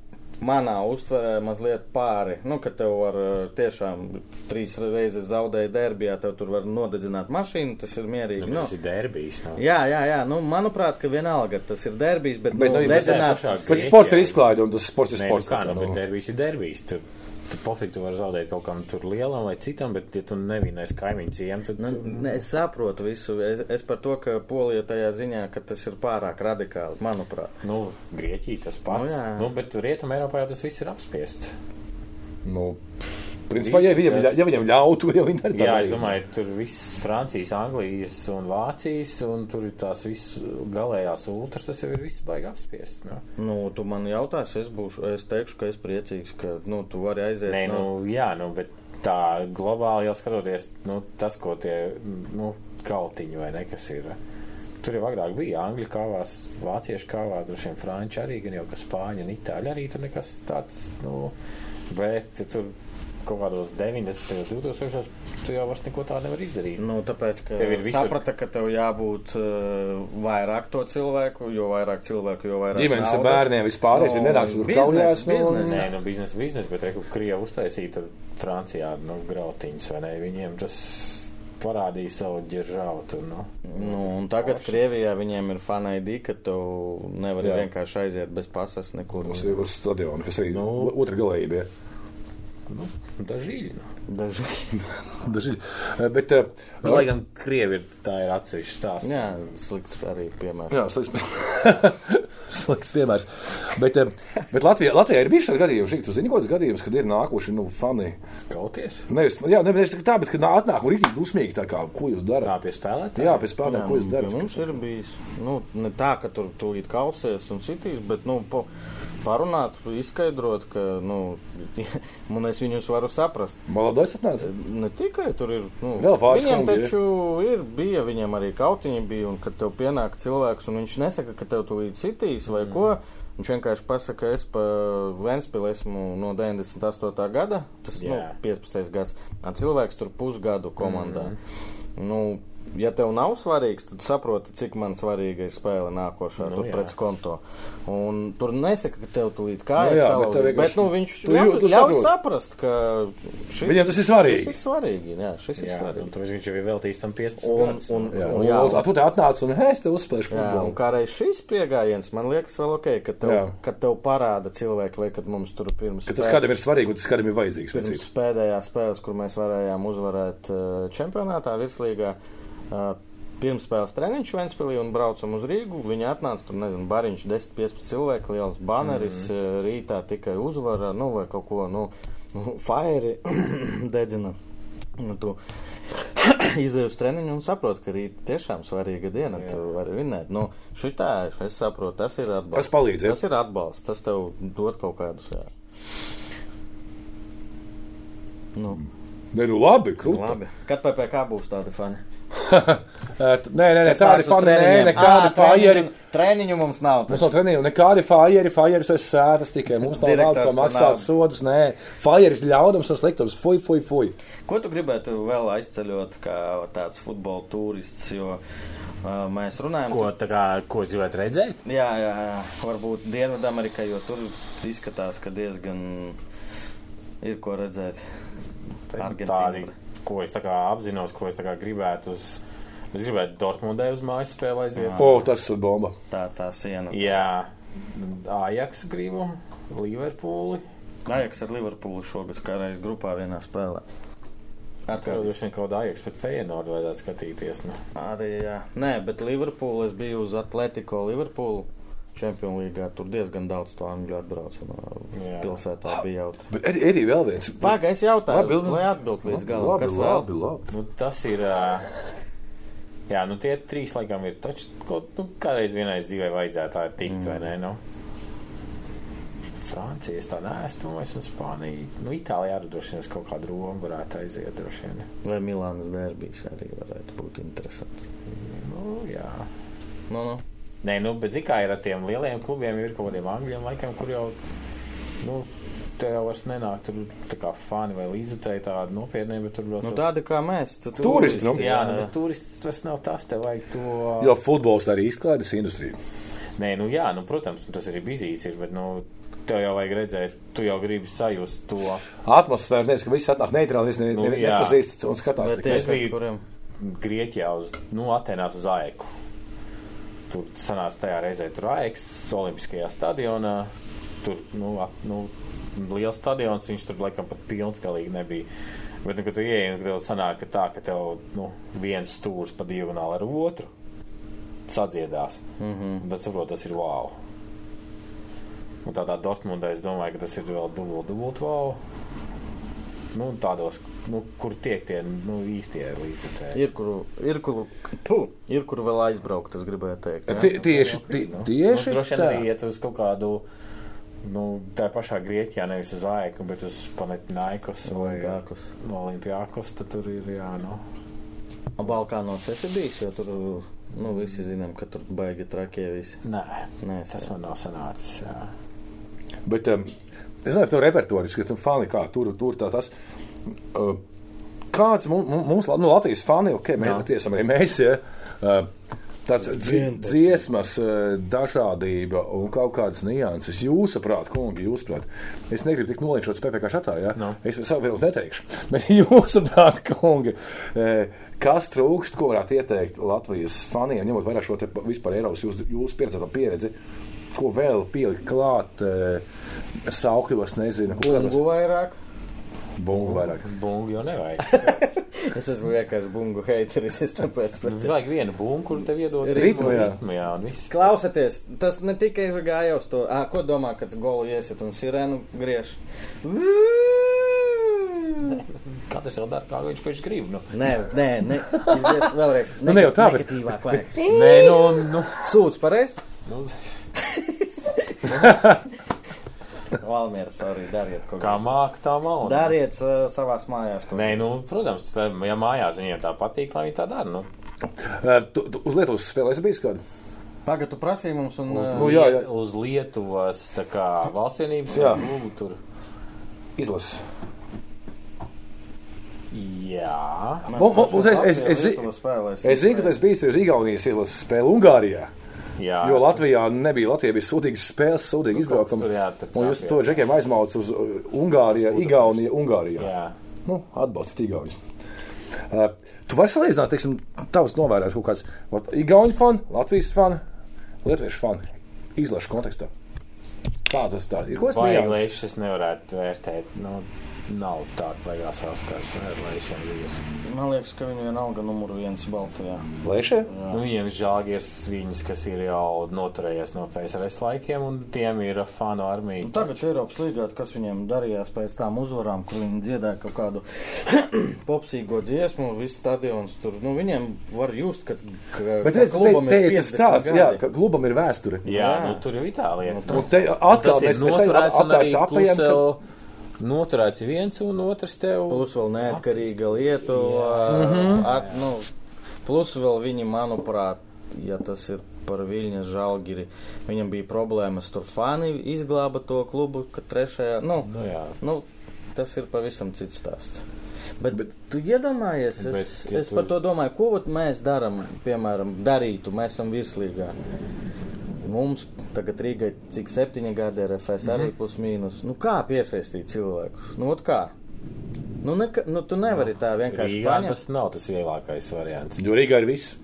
Manā uztverē mazliet pāri. Nu, ka tev var uh, tiešām trīs reizes zaudēt derbijā, tev tur var nodedzināt mašīnu, tas ir mierīgi. Nu, Nu, tas ir derbijs. Nu. jā, jā, jā, nu, manuprāt, ka vienalga tas ir derbijs, bet, Bet, nu, nu, dedzināt. Bet sports ir izklaide, un tas sports ir Nē, nu sports. kā, nu, bet nu. derbijs ir derbijs. Tur, tu pofīgi tu vari zaudēt kaut kam tur lielam vai citam, bet, ja tu nevinēsi kaimiņu ciemu, tad Nu, tu, ne, es saprotu visu. Es, es par to, ka Polija tajā ziņā, ka tas ir pārāk radikāli, manuprāt. nu, Grieķija tas pats. Nu, jā. nu, bet Rietumē Eiropā jau tas viss ir apspiests. Nu, principā, ja viņam, tas- ja viņam ļautu, ja viņi arī tā Jā, es domāju, tur viss Francijas, Anglijas un Vācijas, un tur ir tās visas galējās ultras, tas jau ir viss baigi apspiest. Nu. Nu, tu man jautāsi, es būšu, es teikšu, ka es priecīgs, ka, nu, tu vari aiziet. Nē, nu, jā, nu, bet tā globāli jau skatoties, nu, tas, ko tie, nu, kaltiņi vai ne, kas ir. Tur jau agrāk bija angļu kāvās, vāciešu kāvās, droši vien franči arī, gan jau ka spāņi un itāļi arī tur nekas tāds, nu, bet tur kaut kādos 90. un 2000. tu jau vairs neko tādu nevar izdarīt. Nu, tāpēc, ka Tev ir visur- saprata, ka tev jābūt uh, vairāk to cilvēku, jo vairāk cilvēku, jo vairāk Ģimenes ar bērniem vispār, es Nu, nenāks tur biznes, kaujās. nu, biznes. Nē, nu, biznesa, biznesa, bet reku Krievu uztaisīja tur Francijā, nu, grautiņus, vai ne? Viņiem tas parādīja savu ģeržāvu tur, nu. Nu, un tagad Forši. Krievijā viņiem ir fanaidi, ka tu nevari Jā. vienkārši aiziet bez pasas nekur. Uz, uz stadionu, kas arī Nu. nu, otrā galējībā. Nu, dažīļi. Nu. Daži. Daži. Eh, Bet, eh, Nu, lai gan krievi ir, tā ir atsevišķa stāsts. Jā, slikts arī piemērs. Jā, slikts, slikts piemērs. Bet, bet Latvijā, Latvijā ir bijuši tādi gadījumi, šī, tu zini, kāds gadījums, kad ir nākuši nu, fani. Kauties. Nevis, jā, nevis tā, bet kad nā- atnāk un rītīgi dusmīgi, tā kā, ko jūs Jā, darāt. pie spēlētājiem. Jā, pēc spēlēm, ko jūs pie darāt. Mums ir bijis nu, ne tā, ka tur tūlīt kausies un citīs, bet nu, po, parunāt, izskaidrot, ka nu, es viņus varu saprast. Malodais atnāca. Ne tikai tur ir. Nu, Vēl viņam kungi, taču ir, bija, viņam arī kautiņi bija, un kad tev pienāk cilvēks, un viņš nesaka, ka tev tūlīt citīs vai mm. ko. Viņš vienkārši pasaka, es pa Vēnspili esmu no 98. gada, tas ir nu, Jā. 15. gads. Un cilvēks tur pusgadu komandā. Mm. Nu, ja tev nav svarīgs, tad saproti, cik man svarīga ir spēle nākošā, Nu, pret konto. Un tur nesaka, ka tev tūlīt kā Nu ir jā, tev bet, vienkārši- bet nu, viņš tu jū- tu saproti. saprast, ka šis, Viņam tas ir svarīgi. Šis ir svarīgi, jā, šis ir Jā, un svarīgi. tāpēc viņš jau ir veltījis tam 15 Un, gadus. un, Jā, un, jā, un, tu te atnāc un es te uzspēlēšu jā, un futbolu. kā reiz šis pieejams, man liekas, vēl ok, ka tev, kad tev parāda cilvēki, vai kad mums tur pirms, Ka tas kādam ir svarīgi un tas kādam ir vajadzīgs. pēdējās spēles, kur mēs varējām uzvarēt uh, čempionātā, virslīgā. Uh, Pirms spēles treniņš Vēnspīlī un braucam uz Rīgu. Viņa atnāca tur, nezinu, bariņš 10-15 cilvēku, liels baneris, mm -hmm. rītā tikai uzvara, nu, vai kaut ko, nu, fairi dedzina. Nu, tu izēju uz treniņu un saproti, ka rīt tiešām svarīga diena, Jā. tu vari vinēt. Nu, šitā, es saprotu, tas ir atbalsts. Tas palīdz, ja? Tas ir atbalsts, tas tev dod kaut kādus, jā. Nu, Nē, nu labi, krūti. labi. Kad PPK būs tādi fani? Nē, nē, nē, tādi fani, nē, nekādi fajeri. Treniņu mums nav. Mums nav treniņu, nekādi fajeri, fajeris aiz sētas tikai. Mums nav naudas, ko par maksāt sodus, nē. Fajeris ļaudums un sliktums, fuj, fuj, fuj. Ko tu gribētu vēl aizceļot kā tāds futbola turists, jo uh, mēs runājam. Ko, tā kā, ko es gribētu redzēt? Jā, jā, jā, varbūt Dienvidamerikā, jo tur izskatās, ka diezgan ir ko redzēt. Argentīna. Ko es tā kā apzinos, ko es tā kā gribētu uz. Es gribētu Dortmundē uz mājas spēlē aiziet. O, tas ir bomba. Tā, tā siena. Jā, Ajax gribu, Liverpooli. Ajaks ar Liverpoolu šogad kā reiz grupā vienā spēlē. Ar kādu droši vien kaut kāda Ajax pret Feyenoordu vajadzētu skatīties. Nu. Arī, jā. Nē, bet Liverpoolu es biju uz Atletico Liverpoolu. Čempionu līgā tur diezgan daudz to angļu atbrauca no Jā. pilsētā. Bija jautri. Bet ir arī vēl viens. Pagaidām, es jautāju, Labi, lai atbild līdz galam. Labi, Kas vēl? labi, labi. Nu, tas ir. Jā, nu tie trīs laikam ir taču kaut nu, kādreiz vienais dzīvē vajadzētu tā tikt, mm. vai ne? Nu? Francija, es tā neesmu domājis, un Spānija. Nu, Itālijā arī droši vien uz kaut kādu Romu varētu aiziet. droši vien. Vai Milānas derbijas arī varētu būt interesants? Nu, jā. Nu, nu. Nē, nu, bet zikā ir ar tiem lielajiem klubiem, ir kaut kādiem angļiem laikam, kur jau. Nu, Te jau vairs nenāk tur tā kā fani vai līdzutēji tādi nopietni, bet tur Nu, tādi kā mēs. tu- Turisti, nu. Jā, nu, bet turists tas nav tas, tev vajag to. Jo futbols arī izklaides industrija. Nē, nu jā, nu, protams, nu, tas arī bizīts ir, bet, nu, tev jau vajag redzēt, tu jau gribi sajust to. Atmosfēra, nezinu, ka viss atnāk neitrāli, ne, Nu, ne, jā. nepazīst un skatās. Bet tikai. es biju- kuriem Grieķijā uz, nu, Atenās uz Aiku. Tur sanāca tajā reizē, tur Aiks, Olimpiskajā stadionā. Tur, nu, at, nu, liels stadions, viņš tur laikam pat pilns galīgi nebija. Bet, nu, kad tu ieej, un tev sanāk, ka tā, ka tev, nu, viens stūrs pa diagonāli ar otru sadziedās. Mm -hmm. Tad saprot, tas ir wow. Un tādā Dortmundē es domāju, ka tas ir vēl dubult, dubult wow. Nu, tādos, nu, kur tiek tie nu, īstie līdzekļi. ir, kur, ir, kur, puh, ir, kur vēl aizbraukt, es gribēju teikt. jā. Tie- Tieši, tie- tieši nu, droši vien tā. arī iet uz kaut kādu. Nu, tā pašā Grieķijā, nevis uz Aiku, bet uz Panetnaikus vai. Olimpijakos. Tad tur ir jā, nu. Balkānos esi bijis, jo tur, nu, visi zinām, ka tur baigi trakie visi. Nē, Nē, tas man nav sanācis. Jā. Bet um, es nezinu, ka repertuāris, ka tam fani kā tur, tur tā tas. Uh, kāds mums, mums nu, Latvijas fani, ok, mēs Jā. tiesam arī mēs, ja, uh, tāds dziesmas, uh, dažādība un kaut kādas nianses. Jūsuprāt, kungi, jūsuprāt, es negribu tik nolinčot spēkā kā šatā, ja? No. Es savu vēl neteikšu, bet jūsuprāt, kungi, eh, kas trūkst, ko varētu ieteikt Latvijas faniem, ņemot vērā šo te vispār Eiropas jūsu jūs pieredzēto pieredzi, ko vēl pielikt klāt, eh, saukļos, nezinu, ko Kungu vairāk. Bungu vairāk. Bungu jau nevajag. Es esmu vienkārši bungu heiteris, es tāpēc pēc. vajag vienu bungu, kur tev iedod Ritmu, jā. jā, un viss. Klausieties, tas ne tikai gāja uz to, à, ko domā, kad golu iesiet un sirēnu griež. Katrs jau dara, kā viņš, viņš grib. Nu. Nē, nē, nē, izgriež vēlreiz. Nu, ne jau tā, bet-. Nē, nu, nu. Sūds pareizi? nu Valmieras arī dariet, ko kā māk, tā malda. Dariet uh, savās mājās, ko Nē, nu, protams, tā, ja mājās viņiem tā patīk, lai viņi tā dara. Nu. Uh, Tu, tu uz Lietuvas spēlēs bijis kādu? Pagaidu, tu prasīji mums, un uh, Nu, jā, jā. Uz Lietuvas tā kā valstsienības Jā. klubu tur. Izlases. Jā. Mo- mo- uzreiz es- es zi- spēlēs. Es zinu, ka tas bija uz Igaunijas izlases spēle Ungārijā. Jā. Jo Latvijā nebija. Latvijā bija sūdīgas spēles, sūdīgi Nu, izbraukumi. Un jūs to džekiem aizmaucat uz uh, Ungāriju, Igauniju, Ungārijā. Jā. Nu, atbalstīt Igaunijas. Uh, tu vari salīdzināt, teiksim, tavs novērojums kaut kāds vat, Igaunijas fani, Latvijas fani, Lietuviešu fani izlašu kontekstā. Kā tas tā ir? Ko es lēšas es nevarētu vērtēt? Nu, nav tāda baigās saskars ar lēšiem bijusi. Man liekas, ka viņi vienalga numuru viens Baltijā. Lēšie? Nu, viņiem ir žāgies viņas, kas ir jau noturējies no PSRS laikiem, un tiem ir fanu armija. Nu, tagad Eiropas līgā, kas viņiem darījās pēc tām uzvarām, kur viņi dziedāja kaut kādu popsīgo dziesmu, viss stadions tur, nu, viņiem var just, ka, ka, Bet ka te, te, klubam te ir ir tas 50 stāsts, jā, ka klubam ir vēsture. Jā, Jā. nu, tur jau Itālijā. Nu, Un te atkal Tas ir mēs, mēs noturēts, un arī apkārt apējam, plus ka vēl noturēts viens un otrs tev. Plus vēl neatkarīga Lietuva. Mhm. At, nu, plus vēl viņi, manuprāt, ja tas ir par Viļņas žalgiri, viņam bija problēmas tur fani izglāba to klubu, ka trešajā, nu, Nu, jā. nu tas ir pavisam cits stāsts. Bet, bet tu iedomājies, es, Bet, ja es tu- par to domāju, ko mēs darām, piemēram, darītu, mēs esam virslīgā. Mums tagad Rīgai cik septiņi gadi ir FS arī Mhm. plus mīnus. Nu kā piesaistīt cilvēkus? Nu, kā? Nu, neka, nu, tu nevari tā vienkārši Rīgā paņemt. tas nav tas vieglākais variants. jo Rīgā ir viss.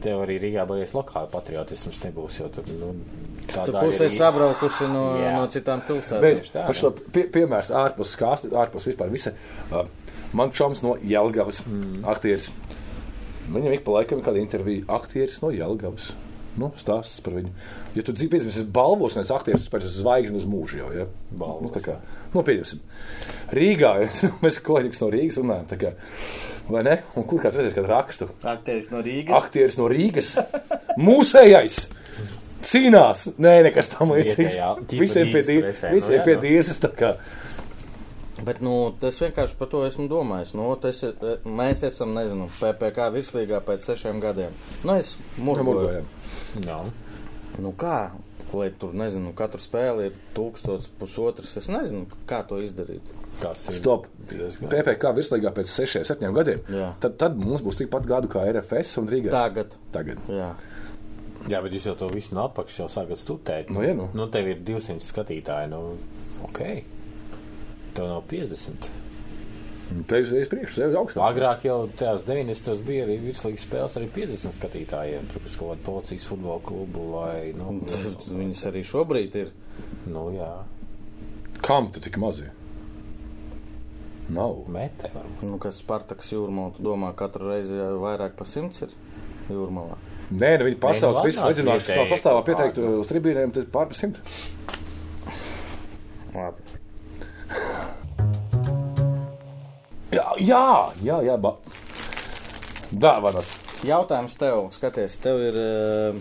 Tev arī Rīgā baigies lokāla patriotisms nebūs, jo tur, nu, tā Tu pusē sabraukuši no, Jā. no citām pilsētām. Par šo pie, piemērs ārpus skāsti, ārpus vispār visa. Uh, man čoms no Jelgavas, mm. aktieris. Viņam ik pa laikam ir kāda intervija. Aktieris no Jelgavas. Nu, stāsts par viņu. Ja tu dzīvo piedzīvosi balvos, es aktieris pēc zvaigznes uz mūžu jau, ja? Balvos, Nu, tā kā, nu, pieņemsim. Rīgā, mēs kolēģis no Rīgas runājam, tā kā, vai ne? Un kur kāds redzēs kādu rakstu? Aktieris no Rīgas. Aktieris no Rīgas. Mūsējais! Cīnās! Nē, nekas tam līdzīgs. Visiem pie Rīgas dī- presē, nu, visiem pie nu. diezas tā kā. Bet, nu, tas vienkārši par to esmu domājis. Nu, tas, mēs esam, nezinu, PPC virslīgā pēc sešiem gadiem. Nu, es murgoju. Murgojam. Nav. Nu, kā? Lai tur, nezinu, katru spēli ir tūkstots, pusotrs. Es nezinu, kā to izdarīt. Tas ir. Stop. PPC virslīgā pēc sešiem, septiņiem gadiem. Jā. Tad, tad mums būs tikpat gadu kā RFS un Rīgā. Tagad, Tagad. jā. Jā, bet jūs jau to visu no apakšas jau sākat studēt. Nu, jā, nu. nu, tev ir 200 skatītāji. Nu, ok. Tev nav 50. Te jūs ejat priekšā, jau augstāk. Agrāk jau tajos 90. bija arī virslīgas spēles arī 50 skatītājiem. Tur uz kaut kādu policijas futbola klubu. Lai, nu, Viņas arī šobrīd ir. nu, jā, Kam tu tik mazi? Nav. metē varbūt. Nu, kas Spartaks jūrmā, tu domā, katru reizi vairāk pa simts ir jūrmalā. Nē, nu viņi pasaules nu, visus atnāk leģendārus, sastāvā kaut pieteikt kādi. uz tribīnēm, tad pārpa simt. Labi. Jā, jā, jā, ba... Dāvanas. Jautājums tev, skaties, tev ir uh,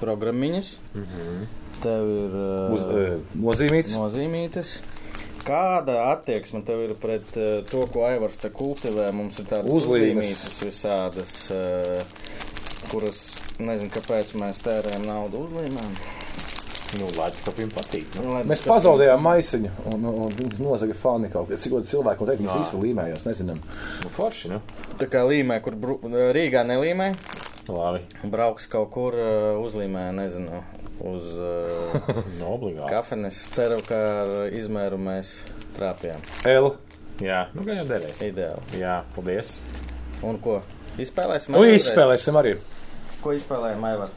programmiņas, mm -hmm. tev ir uh, Uz, uh, nozīmītas. nozīmītas. Kāda attieksme tev ir pret uh, to, ko Aivars te kultivē? Mums ir tādas Uzlīmes. visādas, uh, kuras nezinu, kāpēc mēs tērējam naudu uzlīmēm. Nu, kapim patīk. Nu. Lai Mēs pazaudējām maisiņu, un, un, un viņas nozaga fani kaut kādā. Daudz cilvēku un teikt, viņas visi līmējās, nezinām. Nu, forši, nu. Tā kā līmē, kur bru, Rīgā nelīmē, Labi. brauks kaut kur uh, uzlīmē, nezinu, uz uh, Nu, obligāti. kafenes. Ceru, ka ar izmēru mēs trāpījām. L. Jā, nu, gan jau derēs. Ideāli. Jā, paldies. Un ko? Izspēlēsim? Nu, vēlreiz? izspēlēsim arī. Ko izspēlējam, Aivar?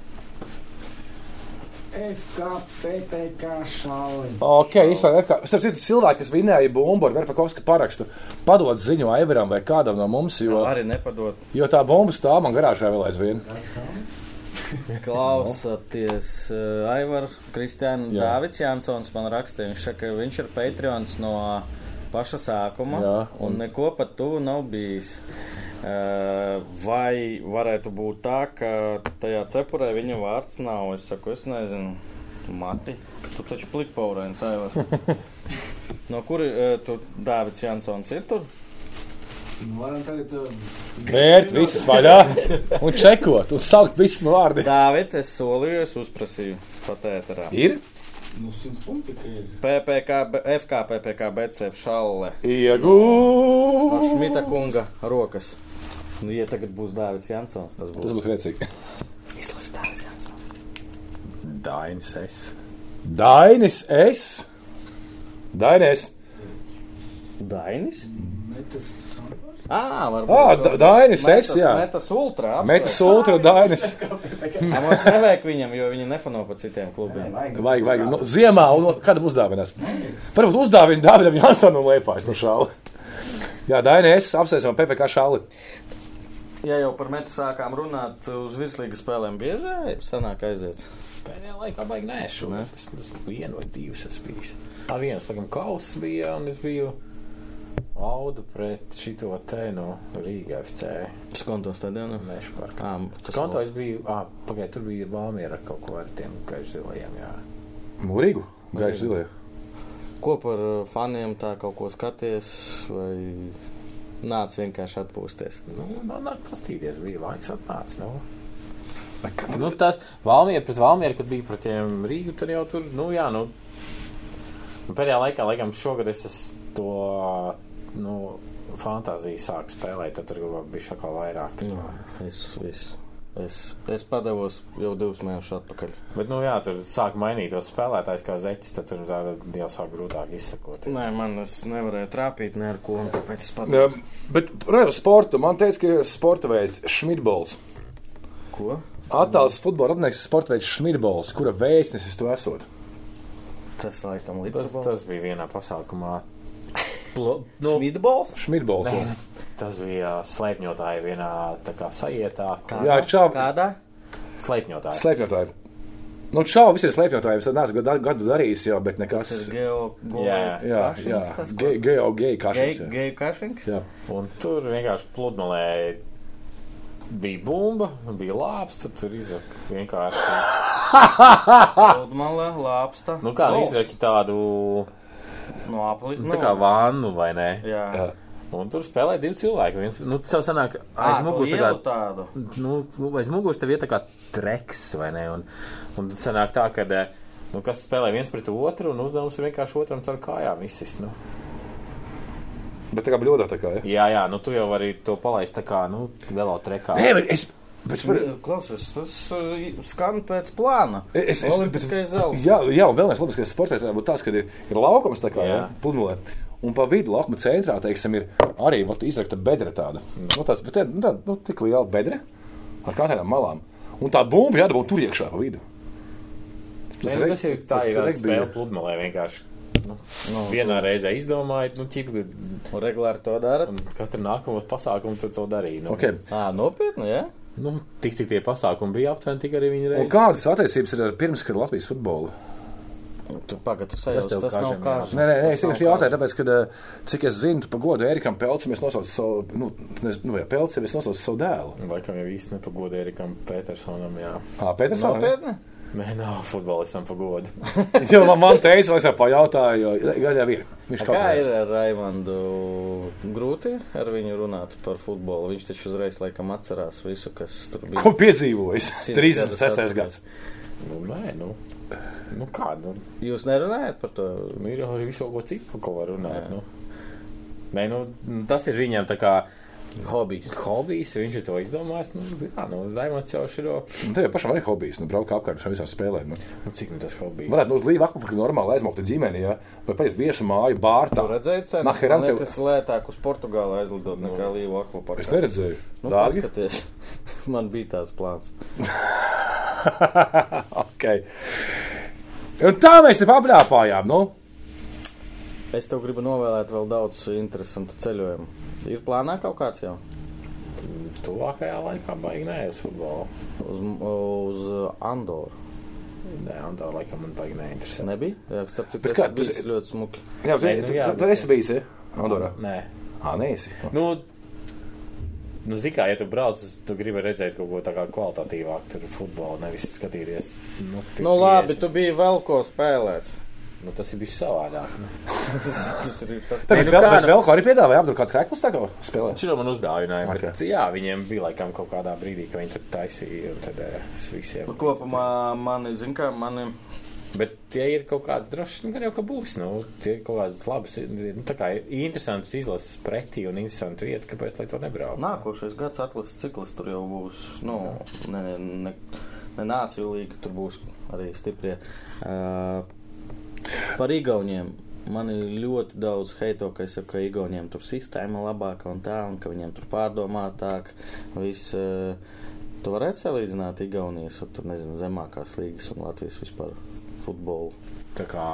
FK, PPK šāli. Ok, izpētē, kā. Starp citu, cilvēki, kas vinēja bumbu ar Verpakovska parakstu, padod ziņu Aivaram vai kādam no mums, jo, Arī nepadot. jo tā bumba stāv man garāžā vēl aizvien. Klausieties, uh, Aivar, Kristiāna, Jā. Dāvids Jansons man rakstīja, viņš saka, ka viņš ir Patreons no paša sākuma Jā, un, un neko pat tuvu nav bijis. Vai varētu būt tā, ka tajā cepurē viņa vārds nav? Es saku, es nezinu, Mati, tu taču plikpaurēns, Aivar. no kuri tu Dāvids Jansons ir tur? Nu, varam tagad. Vērt visas vaļā un čekot, un saukt visus vārdus. Dāvid, es solīju, es uzprasīju patēterā. Ir nu, 100 punkti, ka ir. PPK, FK, PPK, BCF šalle. No iegūts. Šmita kunga rokas. Nu, ja tagad būs Dārvids Jansons, tas Tas būs būs rēcīgi. izlases Dārvids Jansons. Dainis es. Dainis es. Dainis. Dainis? Metas. Ā, varbūt. Ā, Da- Dainis es, Metas- jā. Metas ultra. Metas ultra Dainis. Jā, mums nevajag viņam, jo viņi nefano par citiem klubiem. Vajag, vajag. Nu, ziemā, un kādam uzdāvinās? Varbūt uzdāvina Dāvidam Jansonam liepājas no šāli. Jā, Dainis, es apsveicam PPK šāli. Ja jau par metu sākām runāt, uz virslīgas spēlēm bieži sanāk aiziet. Pēdējā laikā baigi nēšu. Ne? Tas, tas vienu vai divas es biju. Tā viens, laikam, kauss bija, un es biju audu pret šito te no Rīga FC. Skonto stadionā. Mešu parkā. Kā, Tas konto es biju, ah, pagaidiet, tur bija Valmiera ar kaut ko ar tiem gaišzilajiem, jā. Mūrīgu. Gaiši zilie. Ko par faniem tā kaut ko skaties, vai nāc vienkārši atpūsties? Nu, man nāk pastīties, bija laiks atnācis, nu. Nu, tas Valmiera pret Valmieru, kad bija pret tiem Rīgu, tad jau tur, nu, jā, nu. nu pēdējā laikā, laikam, šogad es to, nu, fantāziju sāku spēlēt, tad tur bija šakā vairāk. tā Jā, kā. es, es, es, es padevos jau divus mēnešus atpakaļ. Bet, nu, jā, tur sāk mainīt tos spēlētājus kā zeķis, tad tur tā jau sāk grūtāk izsakot. Nē, man es nevarēju trāpīt ne ar ko, un tāpēc es Jā, padevu. bet par sportu man teica, ka sporta veids Šmitbols. Ko? Attēls futbola radnieks sporta veids Šmitbols, kura vēstnesis tu esot. Tas laikam Tas, līdz tas bija vienā pasākumā. Nu, Šmītbols? Šmitbols. Nē, tas bija slēpņotāji vienā tā kā sajietā. kur- Jā, čau. Kādā? Slēpņotāji. Slēpņotāji. Nu, čau visiem slēpņotājiem. Es neesmu gadu, gadu darījis, jau, bet nekas. Tas ir geo... Jā, Jā, jā. tas Ge- Geo, gei, Gei, kašs. geju kašings? Jā. Un tur vienkārši pludmalē bija bumba, bija lāps, tad tur izraka vienkārši. Pludmale, lāpsta. Nu kā, izraki tādu, No apli... nu, tā kā vannu vai ne? Jā. Jā. Un tur spēlē divi cilvēki. Viens, nu, tas sanāk, Ā, aiz muguras tā kā tādu. nu, aiz muguras tev ir tā kā treks, vai ne? Un, un tas sanāk tā, ka, eh, nu, kas spēlē viens pret otru, un uzdevums ir vienkārši otram caur kājām izsist. Nu. Bet tā kā bļodā tā kā. Ja? Jā, jā, nu tu jau vari to palaist tā kā, nu, velo trekā. Nē, bet es. Bet, par, Klausies, tas uh, skan pēc plāna. es, es, Olimpiskais zelts. Jā, jā, un vēl viens labākais sports būtu tas, ka ir, ir laukums tā kā Jā. ja, pludmalē. Un pa vidu laukuma centrā, teiksim, ir arī izrakta bedra tāda. Nu, tāds, bet, tā, nu, tā, nu, tik liela bedra ar katrām malām. Un tā bumba jādabū tur iekšā pa vidu. Tas, nu, tas ir tā, ir tāda regbija. spēle pludmalē vienkārši. Nu, Nu, vienā reizē izdomājot, nu, ķipa, regulāri to dara. un katru nākamo pasākumu to darīja. Nu, Okay. Ā, nopietni, jā? Nu, tik cik tie pasākumi bija aptuveni, tik arī viņi Un reizē. kādas attiecības ir ar pirmskara Latvijas futbolu? Sajūti, tev tas, tas nav kārš. Nē, nē, nē es vienkārši jautāju, tāpēc, ka, eh, cik es zinu, pa godu Erikam Pelcim es nosaucu savu, nu, nezinu, nu, jā, Pelcim es nosaucu savu dēlu. Laikam jau īsti nepagoda Erikam Petersonam, jā. Ā, Petersona? Nopietni? Nē, nav futbolistam pagoda. Jo man, man teica, lai es jau pajautāju, jo gan jau ir. Viņš kaut Kā kā ir ar Raimondu? Grūti ar viņu runāt par futbolu. Viņš taču uzreiz laikam atcerās visu, kas tur bija. Ko piedzīvojis? Simt 36. gadus gads. Nu, nē, nu. Nu, kā, nu, Jūs nerunājat par to? nu ir jau arī visu ko citu, ko var runāt, nu. Nē, nu, tas ir viņam tā kā Hobijs. hobijs, viņš ir to izdomājis, nu, jā, nu, Raimonds jau širo, Un tev pašam arī hobijs, nu, braukt apkārt šajā visā spēlē. Nu. nu, cik nu tas hobijs. Varētu nu, uz līvu akmeņu normāli aizmokta ģimeni, ja? vai paiet viesu māju bārtā. Tu redzēji, cenu? Naheram Man tev- liekas, lētāk uz Portugāli aizlidot nekā Līvu akvaparkā. Es neredzēju. Nu, Dārgi? paskaties. Man bija tāds plāns. okay. Un tā mēs te papļāpājām. Nu? Es tev gribu novēlēt vēl daudz interesantu ceļojumu. Ir plānā kaut kāds jau Tuvākajā laikā baigi nē uz futbolu. uz, uz Andoru. Nē, tā laikam man baigi neinteresē. Nebija? Jā, starp citu, Bet tas bija ļoti smuki. Jā, tu, Nē, nu jā, tu, tu esi bijis, ja? Andorā. Nē. Ā, neesi. Nu, nu zini, kā, ja tu brauc, tu gribi redzēt kaut ko tādu kvalitatīvāku, tur futbolu, nevis skatīties. Nu, Nu labi, tu biji vēl ko spēlēs. Nu, tas ir bijis savādāk. Nu. Tas ir tas Bet, nu bet nu- vēl ko arī piedāvāja tā kā spēlē. Šī man uzdāvināja. Ok. Okay. Jā, viņiem bija laikam kaut kādā brīdī, ka viņi tur taisīja. Tad eh, es visiem. Nu, Kopumā mani, zin kā, mani. Bet tie ir kaut kādi droši, nu, gan jau ka būs. Nu, tie ir kaut kādas labas, nu, tā kā ir interesants izlases pretī un interesanta vieta, kāpēc lai to nebrauc. Nākošais gads atlases cikls tur jau būs. Nu, ne, ne, ne nāciju līga, tur būs arī stiprie. Uh, par Igauniem. Man ir ļoti daudz heito, ka es saku, ka Igauniem tur sistēma labāka un tā, un ka viņiem tur pārdomātāk. Viss, uh, tu varētu salīdzināt Igaunijas, un tur nezinu, zemākās līgas un Latvijas vispār futbolu. Tā kā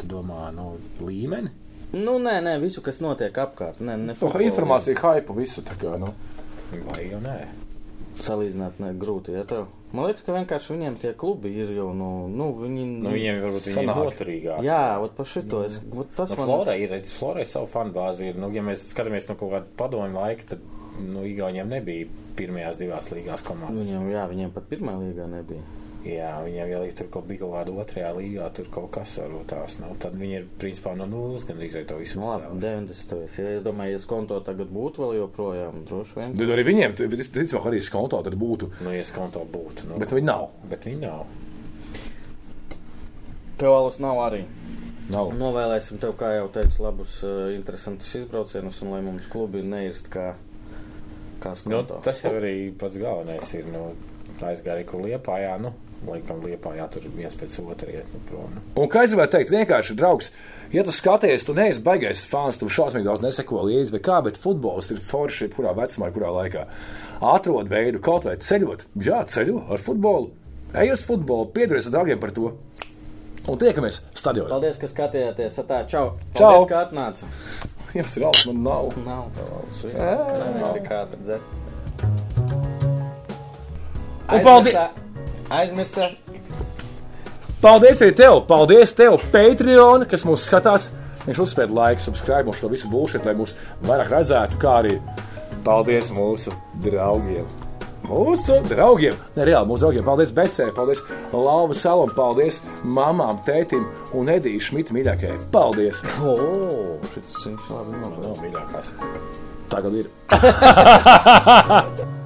tu domā, nu, līmeni? Nu, nē, nē, visu, kas notiek apkārt. Nē, ne Nu, futbolu. informācija, hype, visu tā kā. Nu. Vai jau nē? Salīdzināt, ne, grūti. Ja tev. Man liekas, ka vienkārši viņiem tie klubi ir jau, nu, nu viņi. Nu, viņiem varbūt viņi ir noturīgāki. Jā, ot par šito es. Vot tas Nu, man. Florai ir, redz, Florai savu fanu bāzi ir, nu, ja mēs skatāmies no kaut kāda padomju laika, tad, nu, Igauniem nebija pirmajās divās līgās komandas. Viņiem, jā, viņiem pat pirmā līgā nebija. Jā, viņiem, ja līdz tur kaut bija kaut kāda otrajā līgā, tur kaut kas varbūt tās nav, tad viņi ir, principā, no nulles gandrīz vai to visu Nu, labi, uzcēluši. 90. Ja es domāju, ja skonto tagad būtu vēl joprojām, droši vien. Tad arī viņiem, ticamāk, arī skonto tad būtu. Nu, ja skonto būtu, nu, Bet viņi nav. bet viņi nav. Tev alus nav arī. nav. Novēlēsim tev, kā jau teicu, labus, uh, interesantus izbraucienus un lai mums klubi neirst kā, kā Nu, skonto. tas jau arī pats galvenais ir, nu, aizgāja, kur liepājā, nu, laikam liepājā tur viens pēc otra iet, nu, prom. Un kā es gribēju teikt, vienkārši, draugs, ja tu skaties, tu neesi baigais fans, tu šausmīgi daudz neseko līdzi, bet kā, bet futbols ir forši, kurā vecumā, kurā laikā. Atrod veidu kaut vai ceļot. Jā, ceļo ar futbolu. Ej uz futbolu, piedodies ar draugiem par to. Un tiekamies stadionā. Paldies, ka skatījāties. Tā, čau! Čau. Paldies, ka atnāci! Jums ir alus, man nav. Nav tev alus. viss. Nē, tik ātri dzer. Un paldies- Aizmirsa. Paldies arī tev! Paldies tev, Patreon, kas mūs skatās. Viņš uzspēja laiku, subscribe mums šo visu būšanu, lai mūs vairāk redzētu, kā arī paldies mūsu draugiem. Mūsu draugiem, ne reāli mūsu draugiem. Paldies Becē, paldies Lapa Salam, paldies mamām, tētim un Edīšu Šmita mīļākajai. Paldies! O, šis viņš labi novēl. Nav mīļākās. Tagad ir.